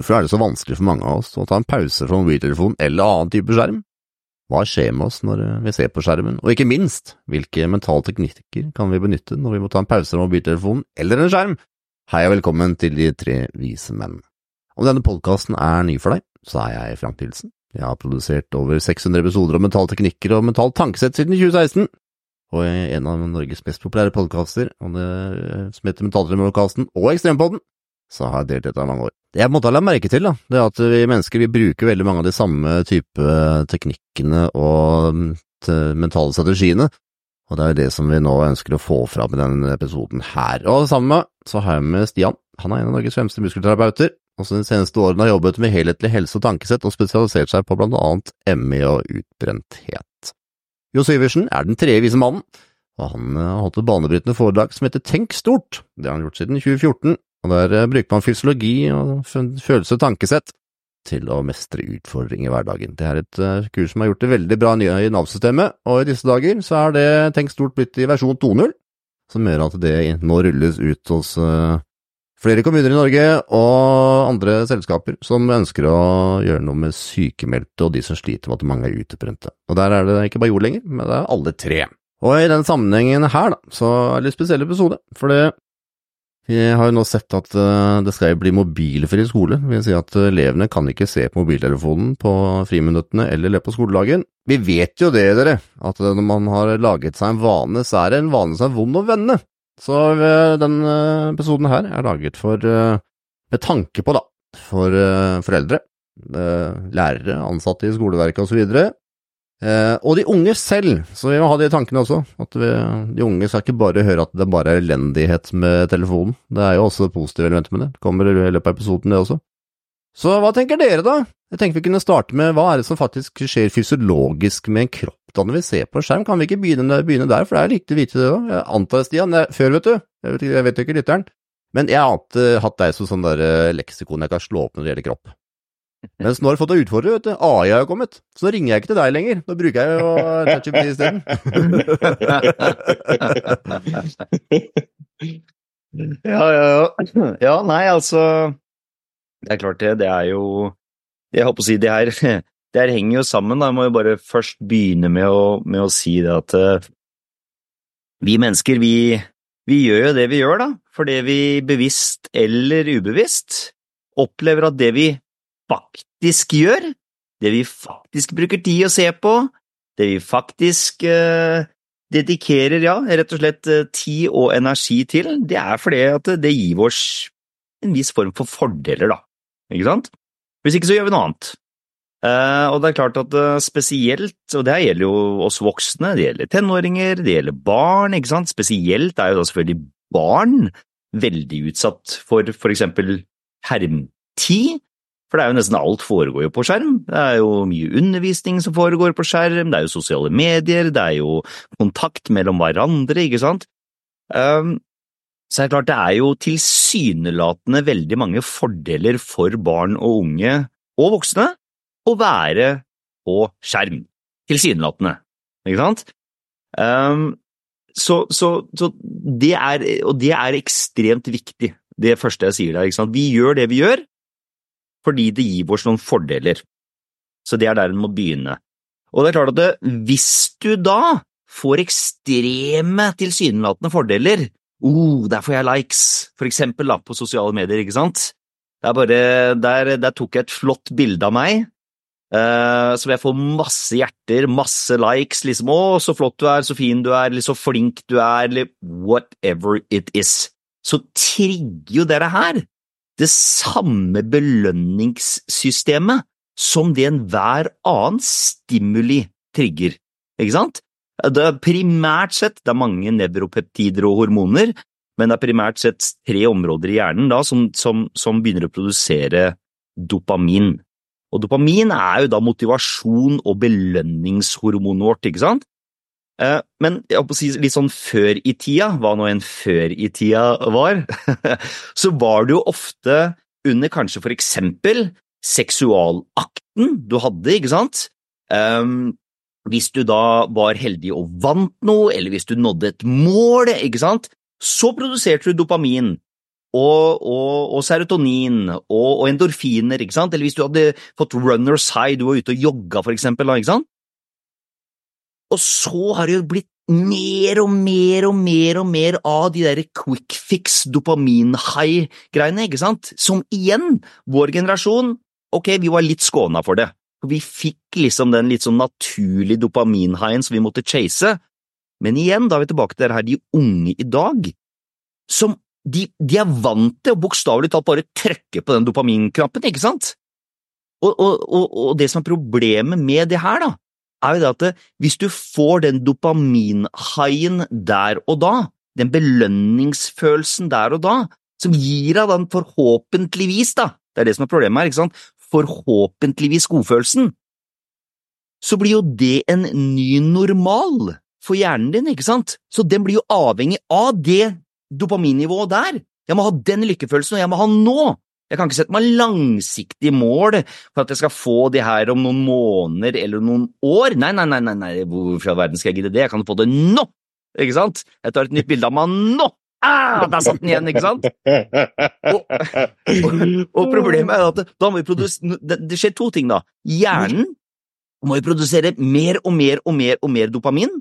Hvorfor er det så vanskelig for mange av oss å ta en pause fra mobiltelefon eller annen type skjerm? Hva skjer med oss når vi ser på skjermen, og ikke minst, hvilke mentale teknikker kan vi benytte når vi må ta en pause fra mobiltelefonen eller en skjerm? Hei og velkommen til De tre vise menn. Om denne podkasten er ny for deg, så er jeg Frank Nilsen. Jeg har produsert over 600 episoder om mentale teknikker og mentalt tankesett siden 2016, og en av Norges mest populære podkaster, som heter Mentaltremorkasten og Ekstrempodden, så har jeg delt dette i mange år. Det jeg måtte ha lagt merke til, da, det er at vi mennesker vi bruker veldig mange av de samme type teknikkene og mm, mentale strategiene, og det er jo det som vi nå ønsker å få fram i denne episoden her. Og sammen med så har jeg med Stian, han er en av Norges fremste muskelterapeuter, og som de seneste årene har jobbet med helhetlig helse og tankesett og spesialisert seg på blant annet ME og utbrenthet. Jo Syversen er den tredje vise mannen, og han har holdt et banebrytende foredrag som heter Tenk stort. Det har han gjort siden 2014, og der eh, bruker man fysiologi og følelse og tankesett til å mestre utfordringer i hverdagen. Det er et uh, kurs som har gjort det veldig bra i Nav-systemet, og i disse dager så er det Tenk stort blitt i versjon 2.0, som gjør at det nå rulles ut hos uh, flere kommuner i Norge og andre selskaper som ønsker å gjøre noe med sykemeldte og de som sliter med at mange er utebrente. Og der er det ikke bare jord lenger, men det er alle tre. Og i den sammenhengen her, da, så er det en spesiell episode, for det vi har jo nå sett at eh, det skal bli mobilfri skole, det vil si at elevene kan ikke se på mobiltelefonen på friminuttene eller løpet på skoledagen. Vi vet jo det, dere, at når man har laget seg en vane, så er det en vane som er vond å vende. Så denne eh, episoden her er laget for, med tanke på, da, for foreldre, lærere, ansatte i skoleverket osv., Eh, og de unge selv, så vi må ha det i tankene også. At vi, de unge skal ikke bare høre at det bare er elendighet med telefonen. Det er jo også positive elementer med det. Kommer i løpet av episoden, det også. Så hva tenker dere, da? Jeg tenker vi kunne starte med hva er det som faktisk skjer fysiologisk med en kropp da når vi ser på skjerm? Kan vi ikke begynne, begynne der, for det er viktig å vite det da. Jeg antar, Stian, jeg, før, vet du. Jeg vet, jeg vet ikke lytteren. Men jeg har hatt deg som sånn der eh, leksikon jeg kan slå opp når det gjelder kropp. Mens nå har du fått deg utfordrer, vet du. AI har kommet. Så nå ringer jeg ikke til deg lenger. Nå bruker jeg jo ChatGPT isteden. ja, ja, ja. Ja, nei, altså Det er klart det. Det er jo Jeg holdt på å si det her Det her henger jo sammen. da. Jeg må jo bare først begynne med å, med å si det at uh, vi mennesker, vi, vi gjør jo det vi gjør, da. Fordi vi bevisst eller ubevisst opplever at det vi faktisk gjør, det vi faktisk bruker tid å se på, det vi faktisk uh, dedikerer, ja, rett og slett uh, tid og energi til, det er fordi at det gir oss en viss form for fordeler, da, ikke sant? Hvis ikke så gjør vi noe annet. Uh, og det er klart at uh, spesielt, og det her gjelder jo oss voksne, det gjelder tenåringer, det gjelder barn, ikke sant, spesielt er jo da selvfølgelig barn veldig utsatt for for eksempel hermtid, for det er jo nesten alt foregår jo på skjerm. Det er jo mye undervisning som foregår på skjerm, det er jo sosiale medier, det er jo kontakt mellom hverandre, ikke sant? Um, så er det klart det er jo tilsynelatende veldig mange fordeler for barn og unge og voksne å være på skjerm. Tilsynelatende, ikke sant? Um, så, så, så, det er, og det er ekstremt viktig, det første jeg sier der. Ikke sant? Vi gjør det vi gjør, fordi det gir oss noen fordeler. Så det er der en må begynne. Og det er klart at det, hvis du da får ekstreme tilsynelatende fordeler, oh, der får jeg likes, for eksempel da, på sosiale medier, ikke sant? Bare, der, der tok jeg et flott bilde av meg, uh, så jeg får masse hjerter, masse likes, liksom, å, så flott du er, så fin du er, så flink du er, eller whatever it is. Så trigger jo dere her det samme belønningssystemet som det enhver annen stimuli trigger, ikke sant? Det er primært sett, det er mange nevropeptider og hormoner, men det er primært sett tre områder i hjernen da, som, som, som begynner å produsere dopamin. Og dopamin er jo da motivasjon og belønningshormonet vårt, ikke sant? Eh, men jeg å si litt sånn før i tida, hva nå enn før i tida var, så var det jo ofte under kanskje for eksempel seksualakten du hadde, ikke sant? Um, hvis du da var heldig og vant noe, eller hvis du nådde et mål, ikke sant, så produserte du dopamin. og, og, og serotonin og, og, endorfiner, ikke sant? Eller hvis du hadde fått runner's high, du var ute og jogga for eksempel, ikke sant? Og så har det jo blitt mer og mer og mer og mer av de der quick fix dopamin-high-greiene, ikke sant? Som igjen, vår generasjon, ok, vi var litt skåna for det. Vi fikk liksom den litt sånn naturlige dopamin-highen som vi måtte chase, men igjen, da er vi tilbake til det her, de unge i dag, som de, de er vant til å bokstavelig talt bare trykke på den dopaminknappen, ikke sant? Og, og, og, og, det som er problemet med det her, da, er jo det at det, hvis du får den dopaminhaien der og da, den belønningsfølelsen der og da, som gir deg den forhåpentligvis, da, det er det som er problemet her, ikke sant, forhåpentligvis godfølelsen, så blir jo det en ny normal for hjernen din, ikke sant? Så den blir jo avhengig av det dopaminnivået der. Jeg må ha den lykkefølelsen, og jeg må ha nå! Jeg kan ikke sette meg langsiktige mål for at jeg skal få de her om noen måneder eller noen år. Nei, nei, nei, nei, nei. hvorfor i all verden skal jeg gidde det? Jeg kan få det nå! Ikke sant? Jeg tar et nytt bilde av meg nå! Ah, der satt den igjen, ikke sant? Og, og, og problemet er at da må vi produsere det, skjer to ting, da. Hjernen må jo produsere mer og mer og mer og mer dopamin,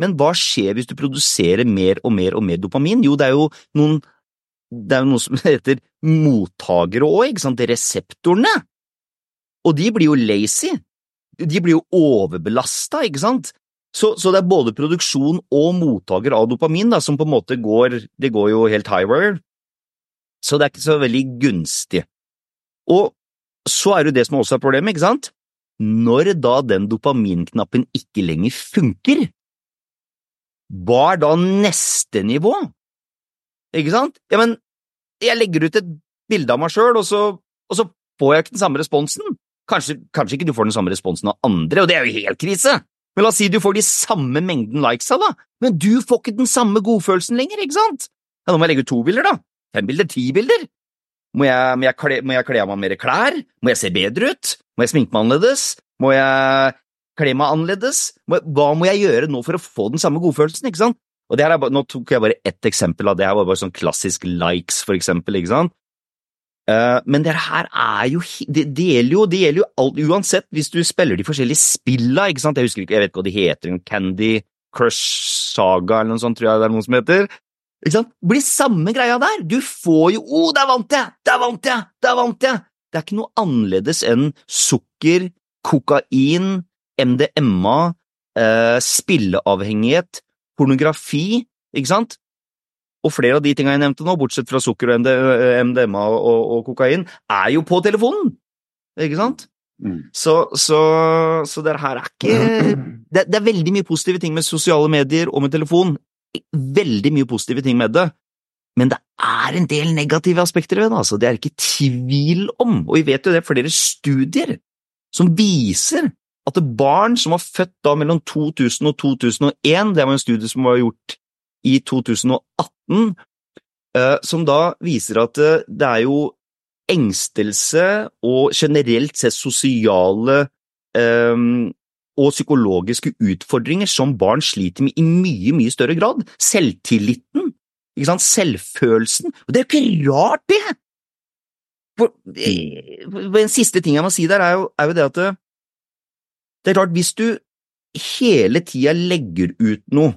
men hva skjer hvis du produserer mer og mer og mer dopamin? Jo, det er jo noen det er jo noe som heter mottakere òg, ikke sant, reseptorene. Og de blir jo lazy. De blir jo overbelasta, ikke sant? Så, så, det er både produksjon og mottaker av dopamin da, som på en måte går Det går jo helt highwire. Så det er ikke så veldig gunstig. Og så er det jo det som også er problemet, ikke sant? Når da den dopaminknappen ikke lenger funker, hva er da neste nivå? Ikke sant? Ja, men jeg legger ut et bilde av meg sjøl, og, og, så får jeg ikke den samme responsen. Kanskje, kanskje, ikke du får den samme responsen av andre, og det er jo helt krise! Men la oss si du får de samme mengden likes av, da, men du får ikke den samme godfølelsen lenger, ikke sant? Ja, nå må jeg legge ut to bilder, da. Fem bilder, ti bilder. Må jeg, må jeg, kle, må jeg kle av meg mer klær? Må jeg se bedre ut? Må jeg sminke meg annerledes? Må jeg kle meg annerledes? Hva må jeg gjøre nå for å få den samme godfølelsen, ikke sant? Og det her er bare, Nå tok jeg bare ett eksempel av det her, var bare sånn klassisk likes, for eksempel, ikke sant? Uh, men det her er jo det, det, gjelder jo, det gjelder jo alt, uansett hvis du spiller de forskjellige spilla, ikke sant? Jeg husker ikke, jeg vet ikke hva de heter, Candy Crush Saga eller noe sånt, tror jeg det er noen som heter. Ikke sant? Det blir samme greia der! Du får jo Å, oh, der vant jeg! Der vant jeg! Der vant jeg! Det er ikke noe annerledes enn sukker, kokain, MDMA, eh, spilleavhengighet, pornografi, ikke sant? Og flere av de tingene jeg nevnte nå, bortsett fra sukker og MDMA og, og, og kokain, er jo på telefonen! Ikke sant? Mm. Så, så, så, det her er ikke det, det, er veldig mye positive ting med sosiale medier og med telefon. Veldig mye positive ting med det. Men det er en del negative aspekter ved det, altså. Det er ikke tvil om. Og vi vet jo det er flere studier som viser at barn som var født da mellom 2000 og 2001, det var en studie som var gjort i 2018, eh, som da viser at eh, det er jo engstelse og generelt sett sosiale um, og psykologiske utfordringer som barn sliter med i mye, mye større grad. Selvtilliten, ikke sant? selvfølelsen. Og det er jo ikke rart, det! For, for En siste ting jeg må si der, er jo, er jo det at det er klart, hvis du hele tida legger ut noe,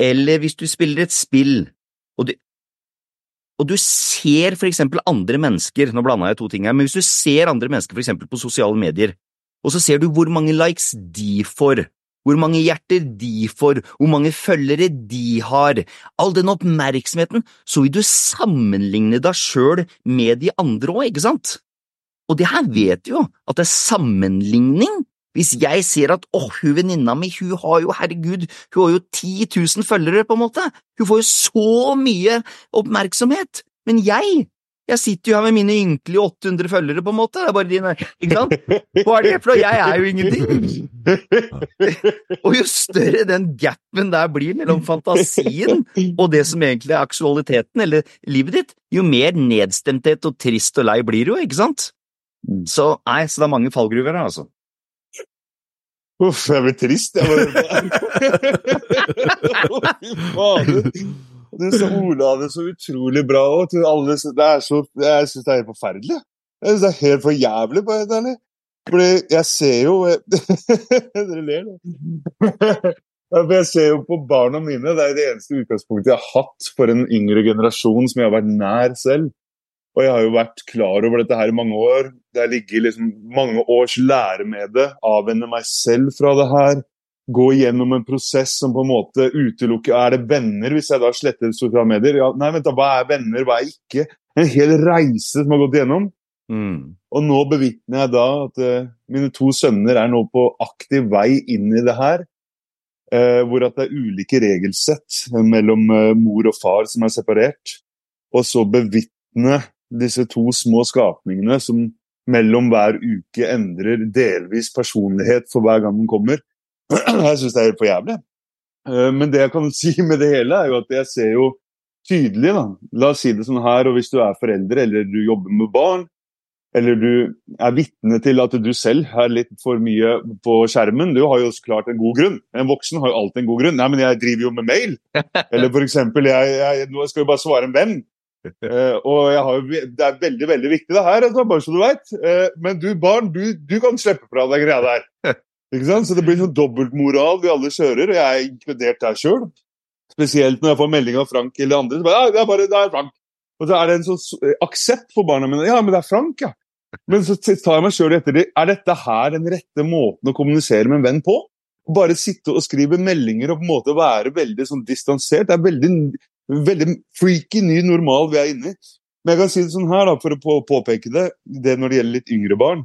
eller hvis du spiller et spill, og du, og du ser for eksempel andre mennesker, nå blanda jeg to ting her, men hvis du ser andre mennesker for eksempel på sosiale medier, og så ser du hvor mange likes de får, hvor mange hjerter de får, hvor mange følgere de har, all den oppmerksomheten, så vil du sammenligne deg sjøl med de andre òg, ikke sant? Og det her vet du jo, at det er sammenligning hvis jeg ser at åh, hun venninna mi, hun har jo, herregud, hun har jo 10 000 følgere, på en måte, hun får jo så mye oppmerksomhet, men jeg, jeg sitter jo her med mine ynkelige 800 følgere, på en måte, det er bare dine, ikke sant? Hva er det for noe? Jeg er jo ingenting! Og jo større den gapen der blir mellom fantasien og det som egentlig er aktualiteten, eller livet ditt, jo mer nedstemthet og trist og lei blir du jo, ikke sant? Så nei, så det er mange fallgruver her, altså. Uff, jeg blir trist, jeg. Fy fader. Du sa Ola det så utrolig bra òg. Jeg syns det er helt forferdelig. Jeg synes det er helt for jævlig, Bare. Fordi jeg ser jo Dere ler, da. Jeg ser jo på barna mine, det er det eneste utgangspunktet jeg har hatt for en yngre generasjon som jeg har vært nær selv. Og jeg har jo vært klar over dette her i mange år. Det har ligget liksom mange års lære med det. Avvenne meg selv fra det her. Gå gjennom en prosess som på en måte utelukker Er det venner hvis jeg da sletter sosiale medier? Ja, nei, vent da, Hva er venner, hva er ikke? En hel reise som har gått gjennom. Mm. Og nå bevitner jeg da at uh, mine to sønner er nå på aktiv vei inn i det her. Uh, hvor at det er ulike regelsett mellom uh, mor og far som er separert. Og så bevitne disse to små skapningene som mellom hver uke endrer delvis personlighet for hver gang den kommer. Jeg syns det er helt for jævlig. Eh, men det jeg kan si med det hele, er jo at jeg ser jo tydelig, da. La oss si det sånn her, og hvis du er forelder eller du jobber med barn, eller du er vitne til at du selv er litt for mye på skjermen, du har jo så klart en god grunn. En voksen har jo alltid en god grunn. Nei, men jeg driver jo med mail. Eller for eksempel, jeg, jeg, nå skal jo bare svare en venn. Uh, og har, det er veldig veldig viktig, det her, altså, bare så du veit. Uh, men du barn, du, du, kan slippe fra deg greia der. Ikke sant? Så det blir sånn dobbeltmoral vi alle kjører, og jeg er inkludert der sjøl. Spesielt når jeg får melding av Frank eller andre. Så bare, ja, det er bare det er Frank. Og så er det en sånn aksept for barna mine. Ja, men det er Frank, ja. Men så tar jeg meg sjøl etter det. Er dette her den rette måten å kommunisere med en venn på? Bare sitte og skrive meldinger og på en måte være veldig sånn distansert. Det er veldig veldig freaky ny normal vi er inne i. Men jeg kan si det sånn her, da, for å påpeke det, det når det gjelder litt yngre barn,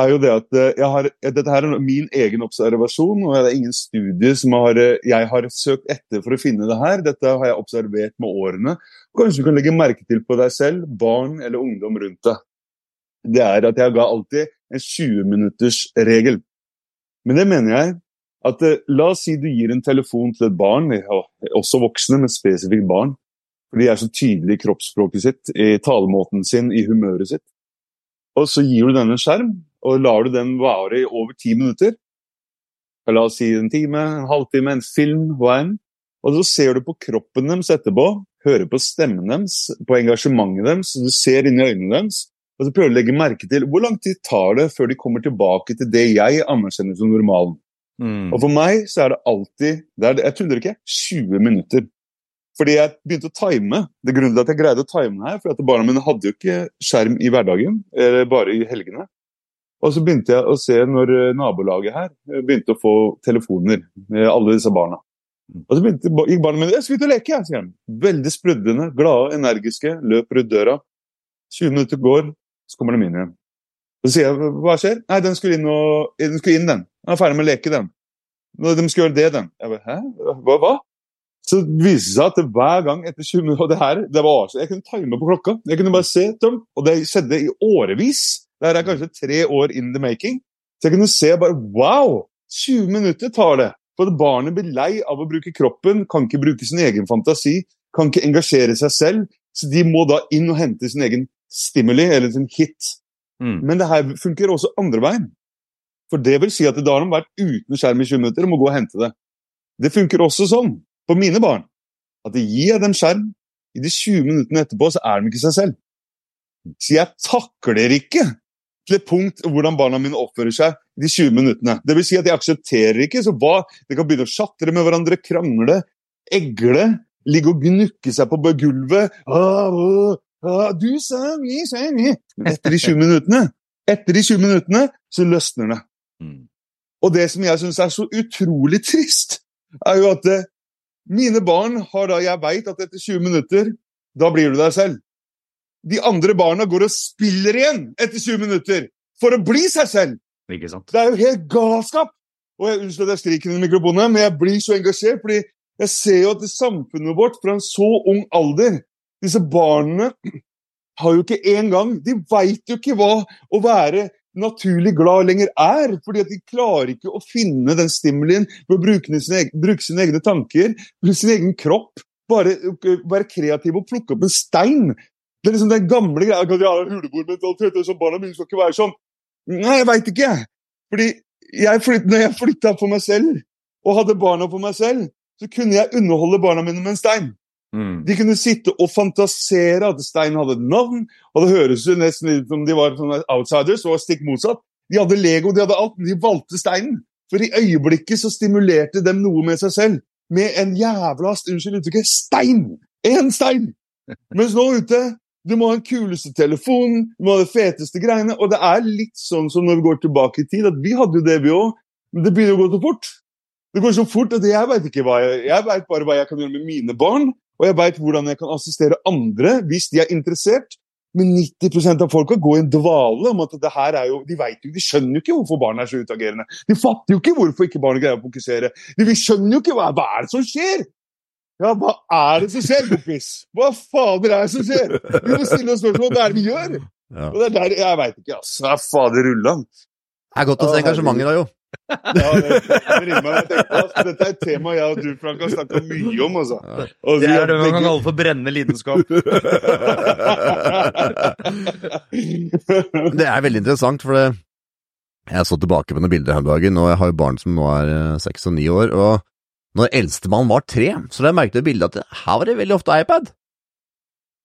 er jo det at eh, har, dette her er min egen observasjon, og det er ingen studie som har, eh, jeg har søkt etter for å finne det her. Dette har jeg observert med årene. Kanskje du kan legge merke til på deg selv, barn eller ungdom rundt deg. Det er at jeg ga alltid en 20 minutters regel. Men det mener jeg at eh, La oss si du gir en telefon til et barn, også voksne, men spesifikt barn. For de er så tydelige i kroppsspråket sitt, i talemåten sin, i humøret sitt. Og så gir du denne en skjerm, og lar du den vare i over ti minutter. La oss si en time, en halvtime, en film, hva enn. Og så ser du på kroppen deres etterpå, hører på stemmen deres, på engasjementet deres, du ser inn i øynene deres. Og så prøver du å legge merke til hvor lang tid tar det før de kommer tilbake til det jeg anerkjenner som normalen. Mm. Og for meg så er det alltid det er, Jeg tuller ikke 20 minutter. Fordi jeg begynte å time. Det grunnen til at jeg greide å time her, for at barna mine hadde jo ikke skjerm i hverdagen, eller bare i helgene. Og så begynte jeg å se når eh, nabolaget her eh, begynte å få telefoner, alle disse barna. Mm. Og så begynte, gikk barna mine 'Jeg skal ut og leke', sier de. Veldig sprudlende, glade, energiske. Løper ut døra. 20 minutter går, så kommer de inn igjen. Så sier jeg 'Hva skjer?' 'Nei, den skulle inn, og, den skulle inn den'. Den er ferdig med å leke, den. De skal gjøre det, den. Jeg bare, Hæ? Hva? hva? Så det viste seg at hver gang etter 20 minutter og det her, det var så, Jeg kunne time på klokka. Jeg kunne bare se, dem, og det skjedde i årevis. Det her er kanskje tre år in the making. Så jeg kunne se bare Wow! 20 minutter tar det. For barnet blir lei av å bruke kroppen, kan ikke bruke sin egen fantasi, kan ikke engasjere seg selv. Så de må da inn og hente sin egen stimuli, eller sin hit. Mm. Men det her funker også andre veien. For det vil si at da har de vært uten skjerm i 20 minutter og må gå og hente det. Det funker også sånn på mine barn. At gir jeg dem skjerm, i de 20 minuttene etterpå så er de ikke seg selv. Så jeg takler ikke til et punkt hvordan barna mine oppfører seg de 20 minuttene. Det vil si at jeg aksepterer ikke. Så hva? De kan begynne å sjatre med hverandre, krangle, egle, ligge og gnukke seg på gulvet. Du sa vi, sa vi. Etter de 20 minuttene, etter de 20 minuttene så løsner det. Mm. Og det som jeg syns er så utrolig trist, er jo at eh, mine barn har da Jeg veit at etter 20 minutter, da blir du deg selv. De andre barna går og spiller igjen etter 20 minutter for å bli seg selv! Ikke sant? Det er jo helt galskap! Og jeg Unnskyld at jeg skriker i mikrofonen, men jeg blir så engasjert. fordi jeg ser jo at samfunnet vårt fra en så ung alder Disse barna har jo ikke engang De veit jo ikke hva å være naturlig glad lenger er. fordi at de klarer ikke å finne den stimulien ved å bruke sine, bruke sine egne tanker, bruke sin egen kropp. Bare være kreativ og plukke opp en stein. Det er liksom den gamle greia at har huleboermentalitet, så barna mine skal ikke være sånn. Nei, jeg veit ikke. Fordi jeg flytt, når jeg flytta for meg selv, og hadde barna for meg selv, så kunne jeg underholde barna mine med en stein. Mm. De kunne sitte og fantasere at Stein hadde et navn, og det høres jo nesten ut som de var outsiders, og stikk motsatt. De hadde Lego, de hadde alt, men de valgte steinen. For i øyeblikket så stimulerte dem noe med seg selv. Med en jævla unnskyld uttrykket stein! Én stein! Mens nå ute du må ha den kuleste telefonen, du må ha de feteste greiene. Og det er litt sånn som når vi går tilbake i tid, at vi hadde jo det, vi òg. Men det begynner å gå så fort. Det går så fort at jeg veit bare hva jeg kan gjøre med mine barn, og jeg veit hvordan jeg kan assistere andre hvis de er interessert. Men 90% av folka går i en dvale om at det her er jo De vet jo, de skjønner jo ikke hvorfor barn er så utagerende. De fatter jo ikke hvorfor ikke barn greier å fokusere. De skjønner jo ikke hva, hva er det som skjer! Ja, hva er det som skjer, kompis? Hva fader er det som skjer? Vi må stille oss spørsmål om hva er det vi gjør. Ja. Og det er der, Jeg veit ikke, altså. Ja, Fader rullan. Det er godt å se engasjementet da, jo. Ja, det, det rimer meg. Tenkte, altså, Dette er et tema jeg og du, Frank, har snakka mye om. altså. Og Det vi er det man kan kalle for brennende lidenskap. Det er veldig interessant, for det, jeg så tilbake på noen bilder her om dagen, og jeg har jo barn som nå er eh, seks og ni år, og når eldstemann var tre, så la jeg merke til bildet at her var det veldig ofte iPad.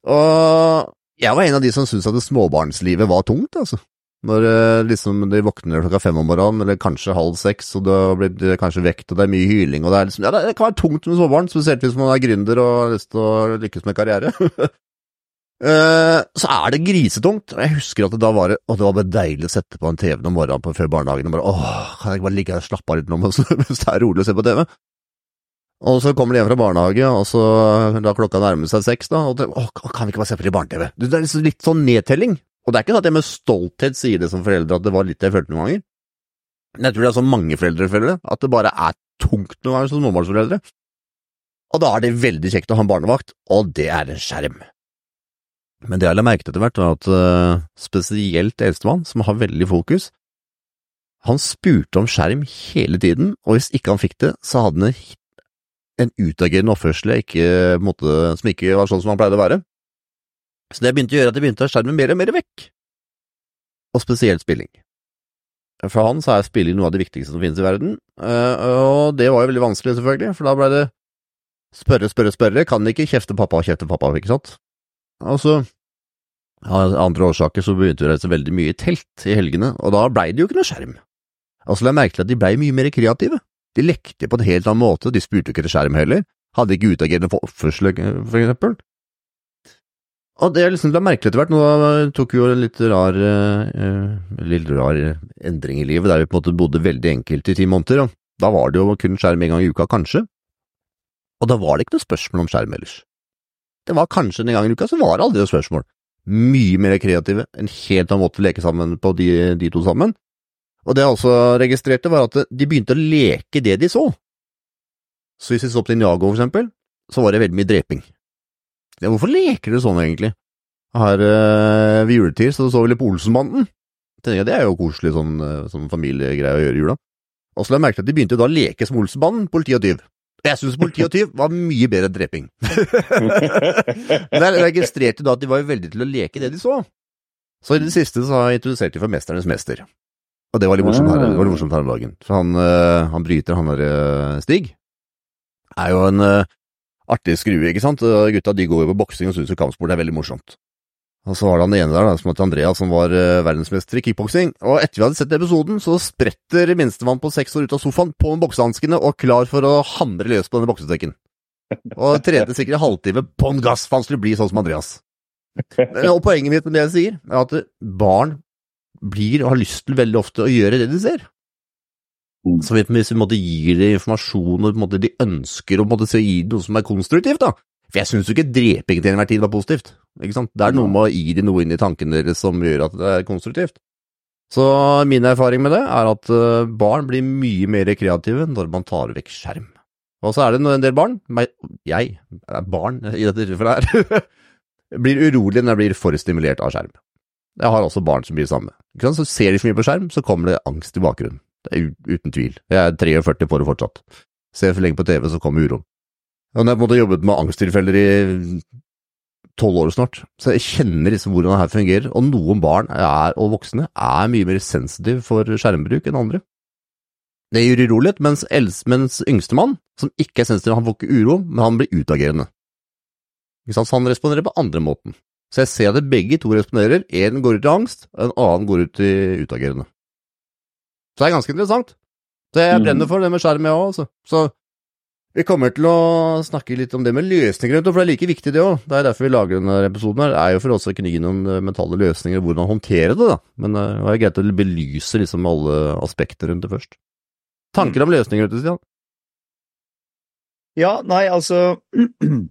Og jeg var en av de som syntes at småbarnslivet var tungt, altså. Når eh, liksom de våkner klokka fem om morgenen, eller kanskje halv seks, og det har blitt kanskje vekt, og det er mye hyling, og det liksom, ja, det kan være tungt med småbarn, spesielt hvis man er gründer og har lyst til å lykkes med karriere. Eh, så er det grisetungt. og Jeg husker at det da var det, det var bare deilig å sette på en TV om morgenen på, før barnehagen og bare åh, kan jeg ikke bare ligge her og slappe av litt nå mens det er rolig å se på TV? Og så kommer de hjem fra barnehage, og så da klokka nærmer seg seks, da, og det, åh, kan vi ikke bare se på litt barne-TV? Det er liksom litt sånn nedtelling. Og det er ikke sånn at jeg med stolthet sier det som foreldre at det var litt jeg følte noen ganger. Men jeg tror det er sånn mange foreldre føler det, at det bare er tungt noen ganger som småbarnsforeldre. Og da er det veldig kjekt å ha en barnevakt, og det er en skjerm. Men det jeg la merke til etter hvert, var at uh, spesielt eldstemann, som har veldig fokus, han spurte om skjerm hele tiden, og hvis ikke han fikk det, så hadde han en utagerende oppførsel som ikke var sånn som han pleide å være. Så det begynte å gjøre at jeg begynte å ha skjermen mer og mer vekk. Og spesielt spilling. For han så er spilling noe av det viktigste som finnes i verden, uh, og det var jo veldig vanskelig, selvfølgelig, for da ble det spørre, spørre, spørre, kan ikke kjefte pappa kjefte pappa, ikke sant? Og så, av andre årsaker, så begynte vi å reise veldig mye i telt i helgene, og da blei det jo ikke noe skjerm. Og så la jeg merke til at de blei mye mer kreative. De lekte på en helt annen måte, de spurte ikke etter skjerm heller, hadde ikke utagerende for oppførsel, for eksempel. Og det jeg liksom la merke til etter hvert, nå tok vi jo en litt rar, uh, litt rar endring i livet, der vi på en måte bodde veldig enkelt i ti måneder, og da var det jo kun skjerm en gang i uka, kanskje. Og da var det ikke noe spørsmål om skjerm ellers. Det var kanskje en gang i uka, så var det aldri noe spørsmål. Mye mer kreative, en helt annen måte å leke sammen på de, de to sammen. Og det jeg også registrerte, var at de begynte å leke det de så. Så hvis vi så på Ninjago, for eksempel, så var det veldig mye dreping. Ja, hvorfor leker dere sånn, egentlig? Her øh, ved juletid så så vi litt på Olsenbanden. Tenker jeg, Det er jo koselig sånn, øh, sånn familiegreie å gjøre i jula. Og så la jeg merke til at de begynte da å leke som Olsenbanden, politi og tyv. Jeg syns politi og tyv var mye bedre enn dreping. Men jeg registrerte da at de var veldig til å leke det de så. Så i det siste så har jeg introdusert de for Mesternes mester. Og det var litt morsomt her, det var litt morsomt her om dagen. For han, øh, han bryter, han der Stig, er jo en artig skrue, ikke sant. Gutta de går jo på boksing og syns jo kampsport er veldig morsomt. Og så var det han ene der, da, som het Andreas, som var uh, verdensmester i kickboksing. Og etter vi hadde sett episoden, så spretter minstemann på seks år ut av sofaen på med boksehanskene og klar for å hamre løs på denne boksesekken. Og trente sikkert en halvtime på en gass, for han skulle bli sånn som Andreas. Og poenget mitt med det jeg sier, er at barn blir og har lyst til veldig ofte å gjøre det de ser. Mm. Så hvis vi måtte gi dem informasjon og måte, de ønsker å gi dem noe som er konstruktivt, da. For jeg syns jo ikke dreping til enhver tid var positivt. Ikke sant? Det er noe med å gi dem noe inn i tankene deres som gjør at det er konstruktivt. Så min erfaring med det er at eh, barn blir mye mer kreative når man tar vekk skjerm. Og så er det en del barn, jeg er barn i dette tilfellet her, blir urolig når jeg blir for stimulert av skjerm. Jeg har også barn som blir det samme. Så ser de for mye på skjerm, så kommer det angst i bakgrunnen. Uten tvil. Jeg er 43 på det fortsatt. Ser for lenge på TV, så kommer uroen. Og jeg på en jobbet med angsttilfeller i tolv år snart, så jeg kjenner liksom hvordan det her fungerer. Og noen barn er, og voksne er mye mer sensitive for skjermbruk enn andre. Det gjør urolighet, mens, mens yngstemann, som ikke er sensitiv, han får ikke uro, men han blir utagerende. Så han responderer på andre måten. Så jeg ser at begge to responderer. En går ut i angst, og en annen går ut i utagerende. Så det er ganske interessant. Så jeg Mm. brenner for det med skjerm, jeg òg, altså. Så vi kommer til å snakke litt om det med løsninger, for det er like viktig det òg. Det er derfor vi lager denne episoden her. Det er jo for oss å kunne gi noen eh, mentale løsninger, hvordan håndtere det, da. Men eh, det er greit å belyse liksom alle aspekter rundt det først. Tanker om løsninger vet du, Stian? Ja, nei, altså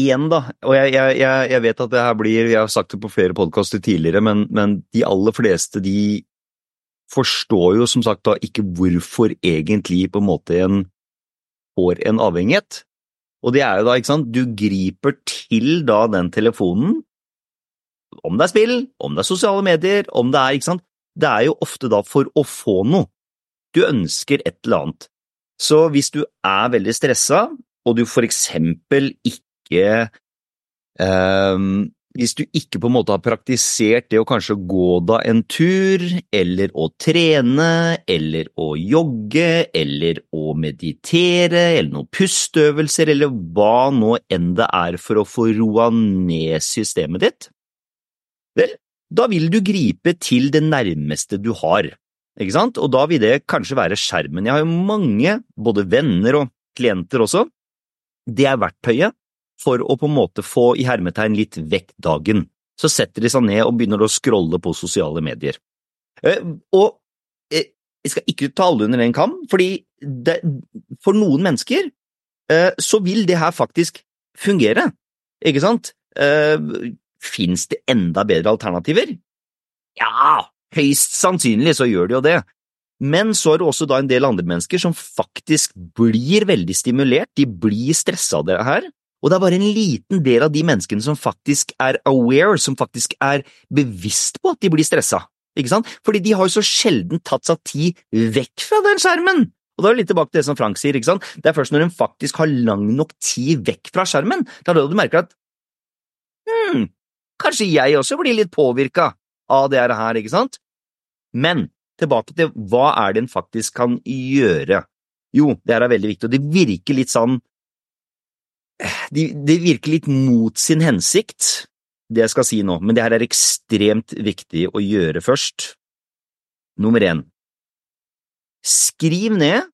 Igjen, da, og jeg, jeg, jeg vet at det her blir Jeg har sagt det på flere podkaster tidligere, men, men de aller fleste de forstår jo som sagt da ikke hvorfor egentlig på en måte en får en avhengighet. Og det er jo da, ikke sant, du griper til da den telefonen, om det er spill, om det er sosiale medier, om det er, ikke sant, det er jo ofte da for å få noe. Du ønsker et eller annet. Så hvis du er veldig stressa, og du for eksempel ikke ehm, Hvis du ikke på en måte har praktisert det å kanskje gå da en tur, eller å trene, eller å jogge, eller å meditere, eller noen pusteøvelser, eller hva nå enn det er for å få roa ned systemet ditt, vel, da vil du gripe til det nærmeste du har. Ikke sant? Og da vil det kanskje være skjermen. Jeg har jo mange, både venner og klienter også, det er verktøyet for å på en måte få i hermetegn litt vekk dagen. Så setter de seg ned og begynner å scrolle på sosiale medier. Eh, Og eh, jeg skal ikke ta alle under en kam, fordi det, for noen mennesker eh, så vil det her faktisk fungere, ikke sant? Fins det enda bedre alternativer? Ja, høyst sannsynlig så gjør det jo det. Men så er det også da en del andre mennesker som faktisk blir veldig stimulert, de blir stressa av det her, og det er bare en liten del av de menneskene som faktisk er aware, som faktisk er bevisst på at de blir stressa, ikke sant? Fordi de har jo så sjelden tatt seg tid vekk fra den skjermen. Og da er det litt tilbake til det som Frank sier, ikke sant? Det er først når en faktisk har lang nok tid vekk fra skjermen, det er da du merker at hm, kanskje jeg også blir litt påvirka av det her, ikke sant? Men tilbake til hva er det en faktisk kan gjøre? Jo, det her er veldig viktig, og det virker litt sånn det de virker litt mot sin hensikt, det jeg skal si nå, men det her er ekstremt viktig å gjøre først. Nummer én Skriv ned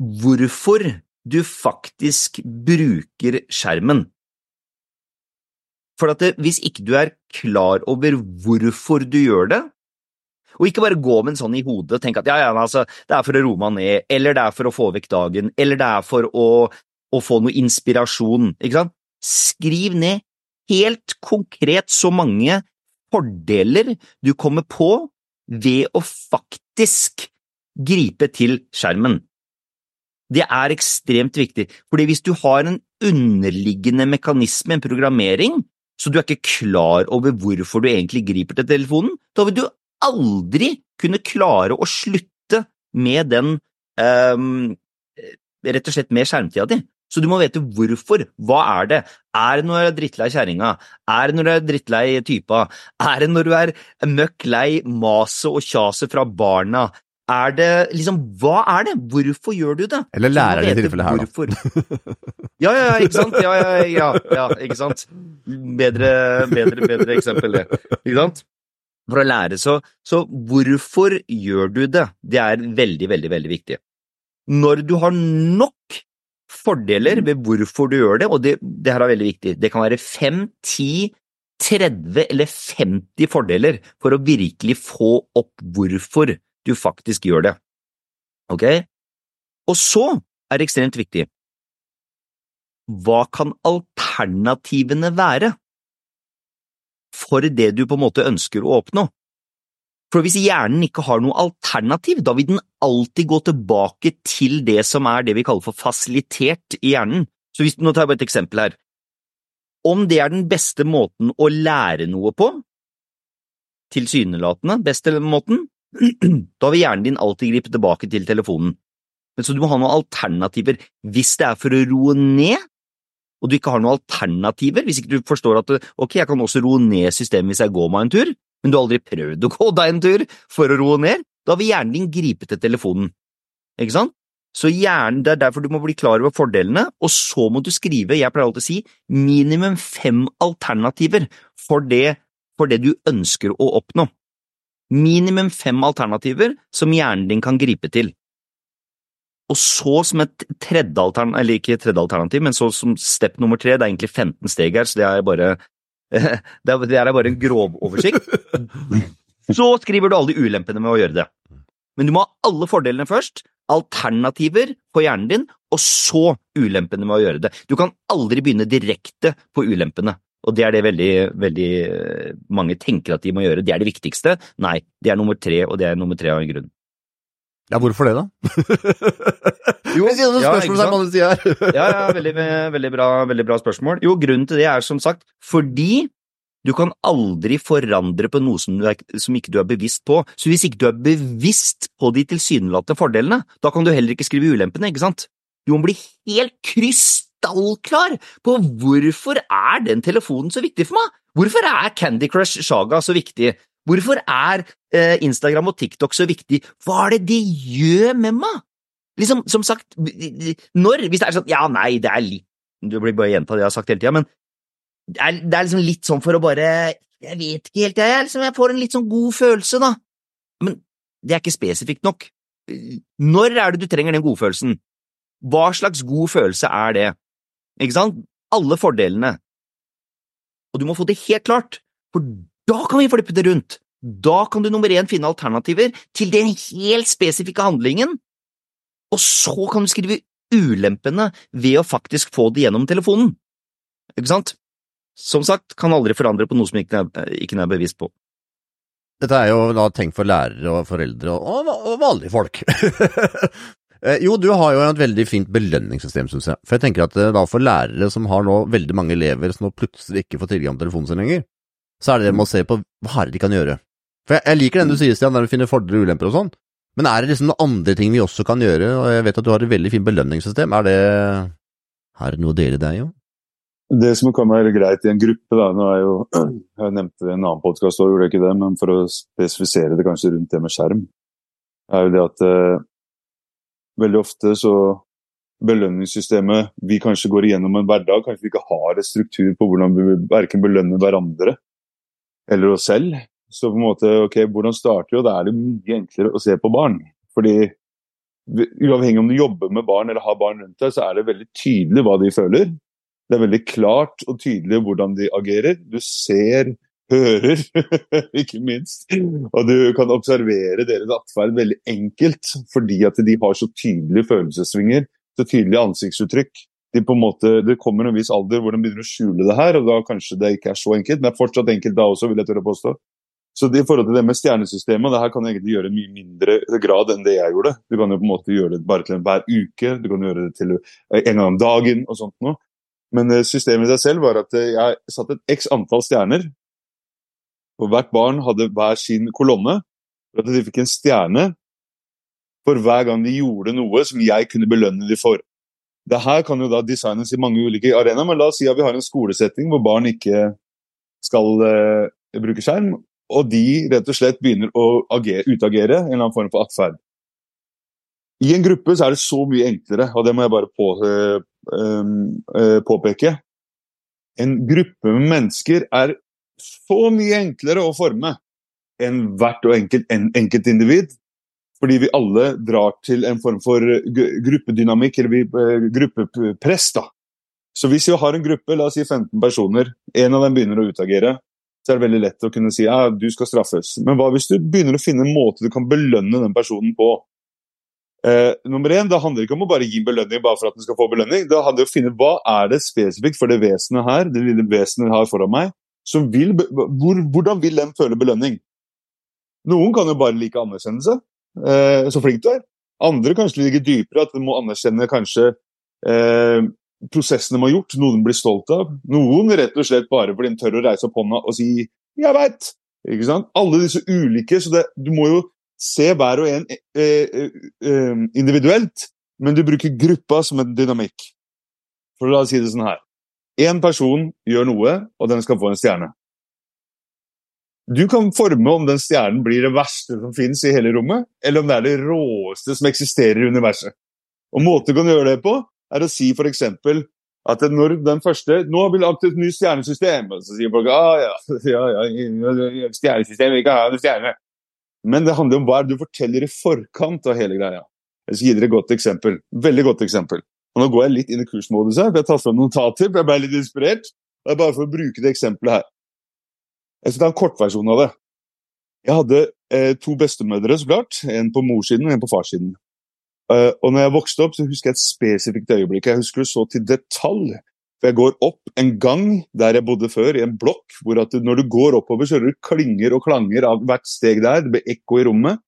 hvorfor du faktisk bruker skjermen. For at det, hvis ikke du er klar over hvorfor du gjør det, og ikke bare gå med en sånn i hodet og tenke at ja, ja, altså, det er for å roe meg ned, eller det er for å få vekk dagen, eller det er for å, å få noe inspirasjon, ikke sant? Skriv ned helt konkret så mange fordeler du kommer på ved å faktisk gripe til skjermen. Det er ekstremt viktig, fordi hvis du har en underliggende mekanisme, en programmering, så du er ikke klar over hvorfor du egentlig griper til telefonen, da vil du aldri kunne klare å slutte med den um, rett og slett med skjermtida di. Så du må vite hvorfor. Hva er det? Er det når du er drittlei kjerringa? Er det når du er drittlei typa? Er det når du er møkk lei maset og kjaset fra barna? Er det liksom Hva er det? Hvorfor gjør du det? Eller læreren i tilfellet her, da. Hvorfor. Ja, ja, ja, ikke sant? Ja, ja, ja, ja, ikke sant? Bedre, bedre, bedre eksempel, det. Ikke sant? For å lære, så, så hvorfor gjør du det? Det er veldig, veldig, veldig viktig. Når du har nok fordeler ved hvorfor du gjør det, og det, det her er veldig viktig, det kan være 5, 10, 30 eller 50 fordeler for å virkelig få opp hvorfor du faktisk gjør det. Ok? Og så er det ekstremt viktig, hva kan alternativene være for det du på en måte ønsker å oppnå? For hvis hjernen ikke har noe alternativ, da vil den alltid gå tilbake til det som er det vi kaller for fasilitert i hjernen. Så hvis, nå tar jeg bare et eksempel her. Om det er den beste måten å lære noe på, tilsynelatende beste måten, da vil hjernen din alltid gripe tilbake til telefonen. Men så du må ha noen alternativer. Hvis det er for å roe ned, og du ikke har noen alternativer, hvis ikke du forstår at ok, jeg kan også roe ned systemet hvis jeg går meg en tur, men du har aldri prøvd å gå deg en tur for å roe ned, da vil hjernen din gripe til telefonen. Ikke sant? Så hjernen, Det er derfor du må bli klar over fordelene, og så må du skrive, jeg pleier alltid å si, minimum fem alternativer for det, for det du ønsker å oppnå. Minimum fem alternativer som hjernen din kan gripe til. Og så som et tredje alternativ, eller ikke tredje alternativ, men så som step nummer tre, det er egentlig 15 steg her, så det er bare det er, er bare en grovoversikt. Så skriver du alle de ulempene med å gjøre det. Men du må ha alle fordelene først, alternativer på hjernen din, og så ulempene med å gjøre det. Du kan aldri begynne direkte på ulempene. Og det er det veldig, veldig eh, mange tenker at de må gjøre. Det er det viktigste. Nei, det er nummer tre, og det er nummer tre av en grunn. Ja, hvorfor det, da? Jo, Jeg sier noen ja, spørsmål sant? alle sier her. Ja, ja, veldig, veldig, bra, veldig bra spørsmål. Jo, grunnen til det er som sagt fordi du kan aldri forandre på noe som, er, som ikke du er bevisst på. Så hvis ikke du er bevisst på de tilsynelatende fordelene, da kan du heller ikke skrive ulempene, ikke sant? Du må bli helt krystallklar på hvorfor er den telefonen så viktig for meg? Hvorfor er Candy Crush Saga så viktig? Hvorfor er eh, Instagram og TikTok så viktig? Hva er det de gjør med meg? Liksom, som sagt, når, hvis det er sånn, ja, nei, det er litt, Du blir bare gjenta det jeg har sagt hele tida, men det er, det er liksom litt sånn for å bare, jeg vet ikke helt, jeg, liksom, jeg får en litt sånn god følelse, da. Men det er ikke spesifikt nok. Når er det du trenger den godfølelsen? Hva slags god følelse er det? Ikke sant? Alle fordelene. Og du må få det helt klart, for da kan vi flippe det rundt. Da kan du nummer én finne alternativer til den helt spesifikke handlingen, og så kan du skrive ulempene ved å faktisk få det gjennom telefonen. Ikke sant? Som sagt, kan aldri forandre på noe som ikke er, ikke er bevisst på. Dette er jo da tenkt for lærere og foreldre og, og, vanlige folk. Eh, jo, du har jo et veldig fint belønningssystem, synes jeg. For jeg tenker at eh, da for lærere som har nå veldig mange elever som nå plutselig ikke får tilgang på telefonen sin lenger, så er det det med å se på hva er det de kan gjøre. For jeg, jeg liker den du sier, Stian, der du finner fordeler og ulemper og sånn, men er det liksom noen andre ting vi også kan gjøre, og jeg vet at du har et veldig fint belønningssystem, er det er det noe å dele deg om? Det som kan være greit i en gruppe, da, nå er jo, jeg nevnte en annen podkast òg, gjorde jeg ikke det, men for å spesifisere det kanskje rundt det med skjerm, er jo det at eh, veldig ofte så belønningssystemet vi kanskje går igjennom en hverdag, kanskje vi ikke har en struktur på hvordan vi verken belønner hverandre eller oss selv. Så på en måte, ok, hvordan starter vi? Og da er det mye enklere å se på barn. Fordi uavhengig om du jobber med barn eller har barn rundt deg, så er det veldig tydelig hva de føler. Det er veldig klart og tydelig hvordan de agerer. Du ser, hører, ikke minst. Og du kan observere deres atferd veldig enkelt, fordi at de har så tydelige følelsessvinger, så tydelige ansiktsuttrykk. De på en måte, det kommer en viss alder hvor de begynner å skjule det her, og da kanskje det ikke er så enkelt, men det er fortsatt enkelt da også, vil jeg tørre å påstå. Så det, i forhold til det med stjernesystemet, det her kan du egentlig gjøre i mye mindre grad enn det jeg gjorde. Du kan jo på en måte gjøre det bare til hver uke, du kan gjøre det til en gang om dagen og sånt noe. Men eh, systemet i seg selv var at eh, jeg satte et x antall stjerner, og hvert barn hadde hver sin kolonne, for at de fikk en stjerne for hver gang de gjorde noe som jeg kunne belønne dem for. Det her kan jo da designes i mange ulike arenaer, men la oss si at vi har en skolesetting hvor barn ikke skal uh, bruke skjerm, og de rett og slett begynner å agere, utagere en eller annen form for atferd. I en gruppe så er det så mye enklere, og det må jeg bare på, uh, eh, påpeke. En gruppe med mennesker er så mye enklere å forme enn hvert og enkelt en, enkeltindivid. Fordi vi alle drar til en form for gruppedynamikk, eller vi, eh, gruppepress. da. Så hvis vi har en gruppe, la oss si 15 personer, en av dem begynner å utagere, så er det veldig lett å kunne si ja, du skal straffes. Men hva hvis du begynner å finne en måte du kan belønne den personen på? Eh, nummer én, Det handler ikke om å bare gi belønning bare for at den skal få belønning. Det handler om å finne hva er det spesifikt for det vesenet her, det lille vesenet har foran meg, som vil, hvor, hvordan vil den føle belønning? Noen kan jo bare like anerkjennelse, eh, så flink du er. Andre kanskje ligger dypere, at du må anerkjenne kanskje eh, prosessen de har gjort, noe de blir stolt av. Noen rett og slett bare fordi de tør å reise opp hånda og si 'jeg veit'. Ikke sant? Alle disse ulike, så det, du må jo se hver og en eh, eh, eh, individuelt, men du bruker gruppa som en dynamikk. For oss si det sånn her. Én person gjør noe, og den skal få en stjerne. Du kan forme om den stjernen blir det verste som finnes i hele rommet, eller om det er det råeste som eksisterer i universet. Og måten du kan gjøre det på, er å si f.eks. at når den første Nå har vi lagt et nytt stjernesystem. Og så sier folk ah, ja, ja, ja, stjernesystem, vi kan ha en stjerne. Men det handler om hva du forteller i forkant av hele greia. Jeg skal gi dere et godt eksempel. Veldig godt eksempel. Og Nå går jeg litt inn i kursmodus her, for jeg tar fram notater. for Jeg ble litt inspirert. Det er bare for å bruke det eksempelet her. Jeg skal ta en kortversjon av det. Jeg hadde eh, to bestemødre, så klart. En på morssiden og en på farssiden. Uh, og når jeg vokste opp, så husker jeg et spesifikt øyeblikk. Jeg husker det så til detalj. For jeg går opp en gang der jeg bodde før, i en blokk, hvor at du, når du går oppover, så hører du klinger og klanger av hvert steg der. Det blir ekko i rommet.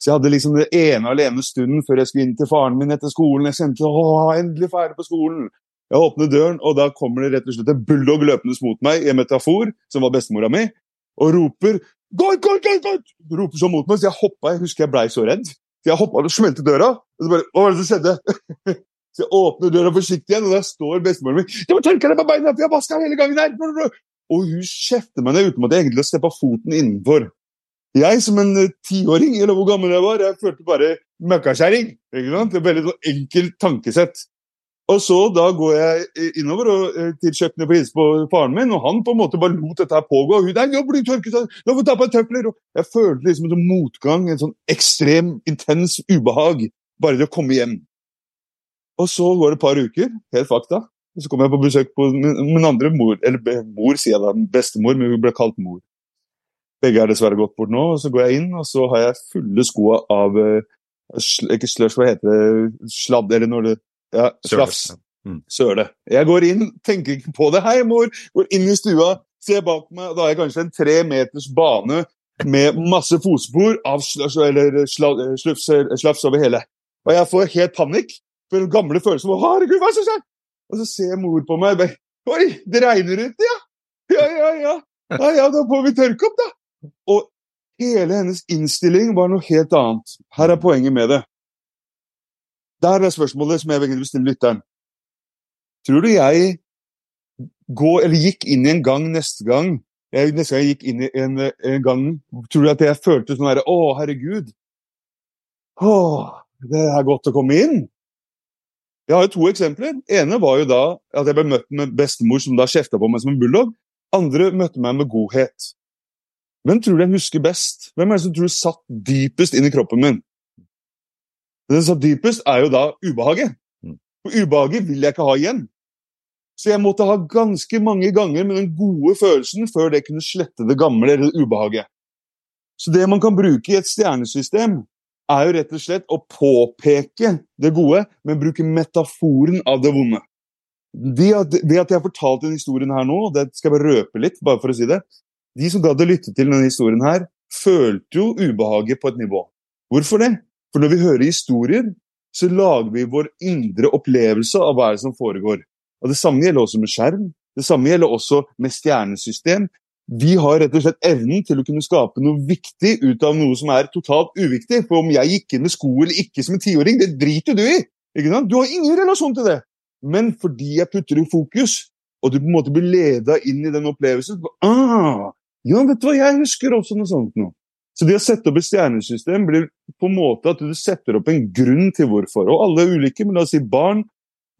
Så jeg hadde liksom det ene alene stunden før jeg skulle inn til faren min etter skolen. Jeg kjente å, endelig ferdig på skolen. Jeg åpner døren, og da kommer det rett og slett en bulldog løpende mot meg i en metafor, som var bestemora mi, og roper «Gå, gå, gå!», gård! Roper så mot meg, så jeg hoppa. Jeg husker jeg blei så redd. Så jeg hoppa og smelte døra. Og så bare Hva var det som skjedde? så jeg åpner døra forsiktig igjen, og der står bestemoren min. 'Du må tørke deg på beina, for jeg vaska hele gangen her!' Og hun kjefter meg ned uten at jeg egentlig har steppa foten innenfor. Jeg som en uh, tiåring, eller hvor gammel jeg var, jeg følte bare møkkakjerring. Veldig sånn enkelt tankesett. Og så da går jeg innover og, eh, til kjøkkenet for å på faren min, og han på en måte bare lot dette her pågå. og Hun, nå blir tørket, nå får ta på tøfler. Jeg følte liksom en motgang, en sånn ekstrem, intens ubehag, bare det å komme hjem. Og så går det et par uker, helt fakta. Og så kommer jeg på besøk på min, min andre mor, eller mor, sier jeg da, bestemor, men hun ble kalt mor. Begge er dessverre gått bort nå. og Så går jeg inn, og så har jeg fulle sko av uh, Ikke slush, hva heter det? Sladd, eller når det ja, slafs. Mm. Søle. Jeg går inn, tenker ikke på det. Hei, mor! Går inn i stua, ser bak meg, da har jeg kanskje en tre meters bane med masse fotspor av slafs over hele. Og jeg får helt panikk. For den gamle følelsen av 'herregud, hva er skjer?' Og så ser mor på meg 'oi, det regner ute, ja'. Ja, ja, ja. Ja, ja, da får vi tørke opp, da. Og hele hennes innstilling var noe helt annet. Her er poenget med det. Der er spørsmålet som jeg vil stille lytteren. Tror du jeg går, eller gikk inn i en gang neste gang jeg, Neste gang jeg gikk inn i en, en gang, tror du at jeg følte sånn herre Å, herregud. Å, det er godt å komme inn. Jeg har jo to eksempler. ene var jo da at jeg ble møtt med bestemor som da kjefta på meg som en bulldog. Andre møtte meg med godhet. Hvem tror du jeg husker best? Hvem er det som tror du satt dypest inn i kroppen min? Det som er dypest, er jo da ubehaget. For ubehaget vil jeg ikke ha igjen. Så jeg måtte ha ganske mange ganger med den gode følelsen før det kunne slette det gamle eller det ubehaget. Så det man kan bruke i et stjernesystem, er jo rett og slett å påpeke det gode, men bruke metaforen av det vonde. Det at, det at jeg har fortalt denne historien her nå, og det skal jeg bare røpe litt, bare for å si det De som gadd å lytte til denne historien her, følte jo ubehaget på et nivå. Hvorfor det? For når vi hører historier, så lager vi vår indre opplevelse av hva som foregår. Og Det samme gjelder også med skjerm. Det samme gjelder også med stjernesystem. Vi har rett og slett evnen til å kunne skape noe viktig ut av noe som er totalt uviktig. For om jeg gikk inn med sko eller ikke som en tiåring, det driter du i! Du har ingen relasjon til det. Men fordi jeg putter i fokus, og du på en måte blir leda inn i den opplevelsen ah, Ja, vet du hva, jeg husker også noe sånt nå. Så det å sette opp et stjernesystem blir på en måte at du setter opp en grunn til hvorfor. Og alle er ulike, men la oss si barn.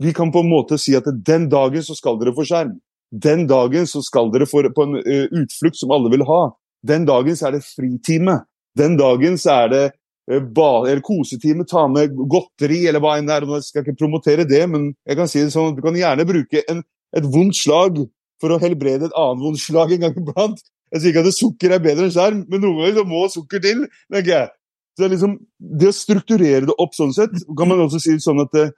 Vi kan på en måte si at den dagen så skal dere få skjerm. Den dagen så skal dere få på en uh, utflukt som alle vil ha. Den dagen så er det fritime. Den dagen så er det uh, eller kosetime, ta med godteri eller hva enn det er. Jeg skal ikke promotere det, men jeg kan si det sånn at du kan gjerne bruke en, et vondt slag for å helbrede et annet vondt slag en gang iblant. Jeg sier ikke at sukker er bedre enn skjerm, men noen ganger så må sukker til. tenker jeg. Så det, liksom, det å strukturere det opp sånn sett, kan man også si sånn at det,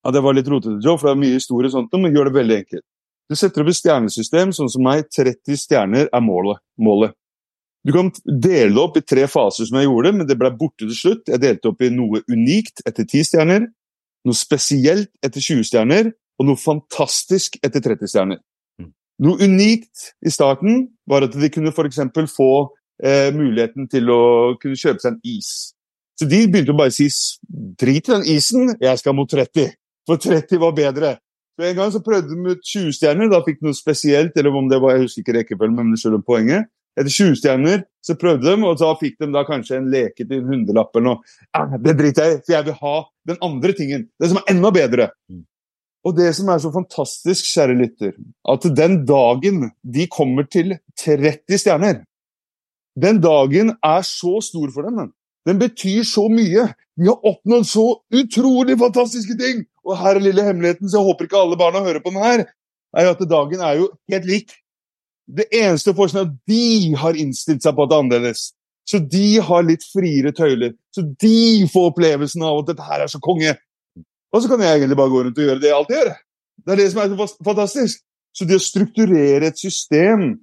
ja, det var litt rotete, Joe, for det er mye historie og sånt, men gjør det veldig enkelt. Du setter opp et stjernesystem, sånn som meg. 30 stjerner er målet. målet. Du kan dele det opp i tre faser, som jeg gjorde, men det ble borte til slutt. Jeg delte opp i noe unikt etter 10 stjerner, noe spesielt etter 20 stjerner, og noe fantastisk etter 30 stjerner. Noe unikt i starten var at de kunne f.eks. få eh, muligheten til å kunne kjøpe seg en is. Så de begynte å bare si drit i den isen, jeg skal mot 30. For 30 var bedre. Så En gang så prøvde de ut 20 stjerner, da fikk de noe spesielt. eller om det var, Jeg husker ikke rekkefølgen, men det skjønner poenget. Etter 20 stjerner så prøvde de, og så fikk de da kanskje en leke til en hundrelapp eller noe. Ja, det driter jeg i, for jeg vil ha den andre tingen. Det som er enda bedre. Mm. Og det som er så fantastisk, kjære lytter, at den dagen de kommer til 30 stjerner Den dagen er så stor for dem. Den, betyr så mye. De har oppnådd så utrolig fantastiske ting! Og her er lille hemmeligheten, så jeg håper ikke alle barna hører på den her, er jo at dagen er jo helt lik. Det eneste forskjellen er at de har innstilt seg på at det er annerledes. Så de har litt friere tøyler. Så de får opplevelsen av at dette her er så konge. Og så kan jeg egentlig bare gå rundt og gjøre det jeg alltid gjør. Det er det som er så fantastisk. Så det å strukturere et system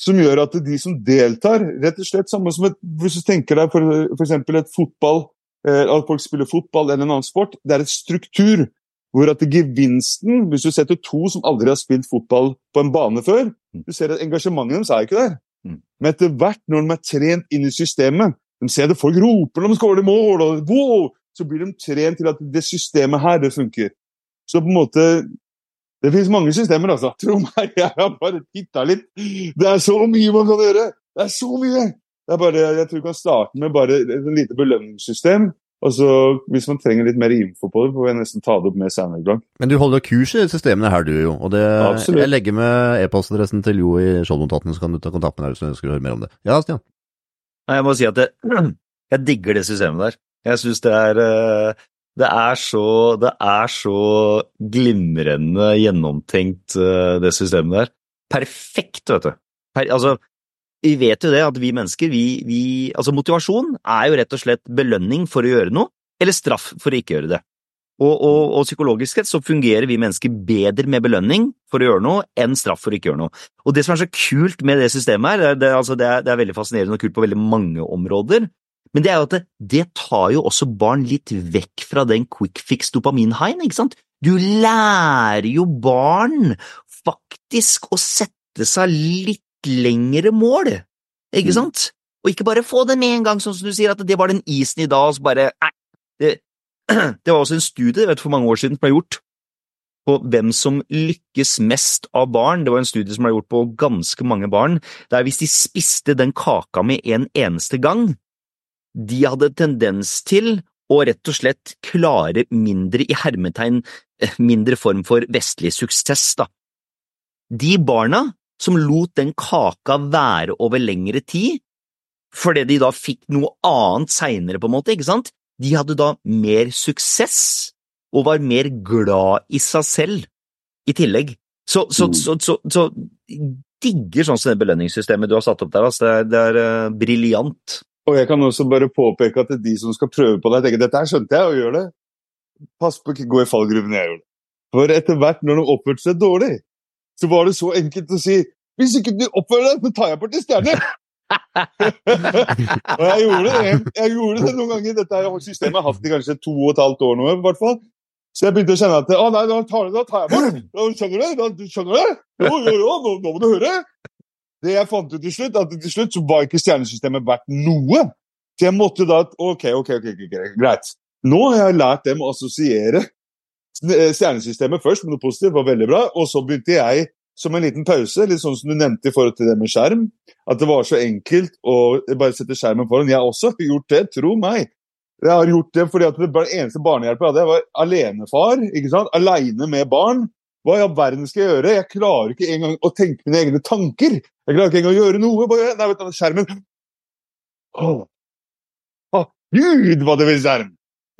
som gjør at de som deltar, rett og slett samme som et, Hvis du tenker deg for, et fotball, eh, at folk spiller fotball eller en annen sport, det er et struktur. Hvor at gevinsten, hvis du setter to som aldri har spilt fotball på en bane før, du ser at engasjementet deres er ikke der. Mm. Men etter hvert, når de er trent inn i systemet, de ser at folk roper når de skårer mål, og wow, så blir de trent til at det systemet her, det funker. Så på en måte Det finnes mange systemer, altså. Tro meg, jeg har bare titta litt. Det er så mye man kan gjøre! Det er så mye! Det er bare, jeg tror vi kan starte med bare et lite belønningssystem. Og så, Hvis man trenger litt mer info på det, får jeg nesten ta det opp med senere. Blank. Men du holder kurs i systemene her, du jo. Og det, Absolutt. jeg legger med e-postadressen til Jo i skjoldnotatene, så kan du ta kontakt med deg hvis du ønsker å høre mer om det. Ja, Stian. Nei, jeg må si at jeg, jeg digger det systemet der. Jeg syns det er eh, det er så, det er så glimrende gjennomtenkt, eh, det systemet der. Perfekt, vet du. Per, altså, vi vet jo det at vi mennesker, vi, vi Altså, motivasjon er jo rett og slett belønning for å gjøre noe, eller straff for å ikke gjøre det. Og, og, og psykologisk sett så fungerer vi mennesker bedre med belønning for å gjøre noe enn straff for å ikke gjøre noe. Og det som er så kult med det systemet her, det, altså det, er, det er veldig fascinerende og kult på veldig mange områder, men det er jo at det, det tar jo også barn litt vekk fra den quick fix dopamin-haien, ikke sant? Du lærer jo barn faktisk å sette seg litt lengre mål, ikke Mm. sant? Og ikke bare få det med en gang, sånn som du sier, at det var den isen i dag, og så bare Nei, det, det var også en studie vet, du, for mange år siden som ble gjort på hvem som lykkes mest av barn. Det var en studie som ble gjort på ganske mange barn, der hvis de spiste den kaka med en eneste gang, de hadde tendens til å rett og slett klare mindre i hermetegn, eh, mindre form for vestlig suksess, da. De barna som lot den kaka være over lengre tid, fordi de da fikk noe annet seinere, på en måte, ikke sant, de hadde da mer suksess og var mer glad i seg selv i tillegg. Så, så, Mm. så, så, så digger sånn som det belønningssystemet du har satt opp der, altså. Det er, det er uh, briljant. Og jeg kan også bare påpeke at de som skal prøve på det, tenker dette her skjønte jeg, og gjør det. Pass på å ikke gå i fallgruven jeg gjorde. For etter hvert, når de oppførte seg dårlig, så var det så enkelt å si hvis ikke du oppfører deg, så tar jeg bort en stjerne! og jeg gjorde det jeg gjorde det noen ganger. Dette systemet jeg har hatt i kanskje to og et halvt år nå. i hvert fall. Så jeg begynte å kjenne at å nei, da tar, da tar jeg bort. Da, skjønner du? Da, skjønner du? Jo, jo, jo, nå, nå må du høre. Det jeg fant ut til slutt, at til slutt så var ikke stjernesystemet verdt noe. Så jeg måtte da Ok, ok, ok, greit. Nå har jeg lært dem å assosiere stjernesystemet først med noe positivt, var veldig bra. Og så begynte jeg som en liten pause, litt sånn som du nevnte i forhold til det med skjerm. At det var så enkelt å bare sette skjermen foran. Jeg har også gjort det, tro meg. Jeg har gjort det fordi at det eneste barnehjelpen jeg hadde, jeg var alenefar. ikke sant? Aleine med barn. Hva i all verden skal jeg gjøre? Jeg klarer ikke engang å tenke mine egne tanker. Jeg klarer ikke engang å gjøre noe. Bare, nei, vet du, skjermen oh. oh. Gud, hva det vil skjerm!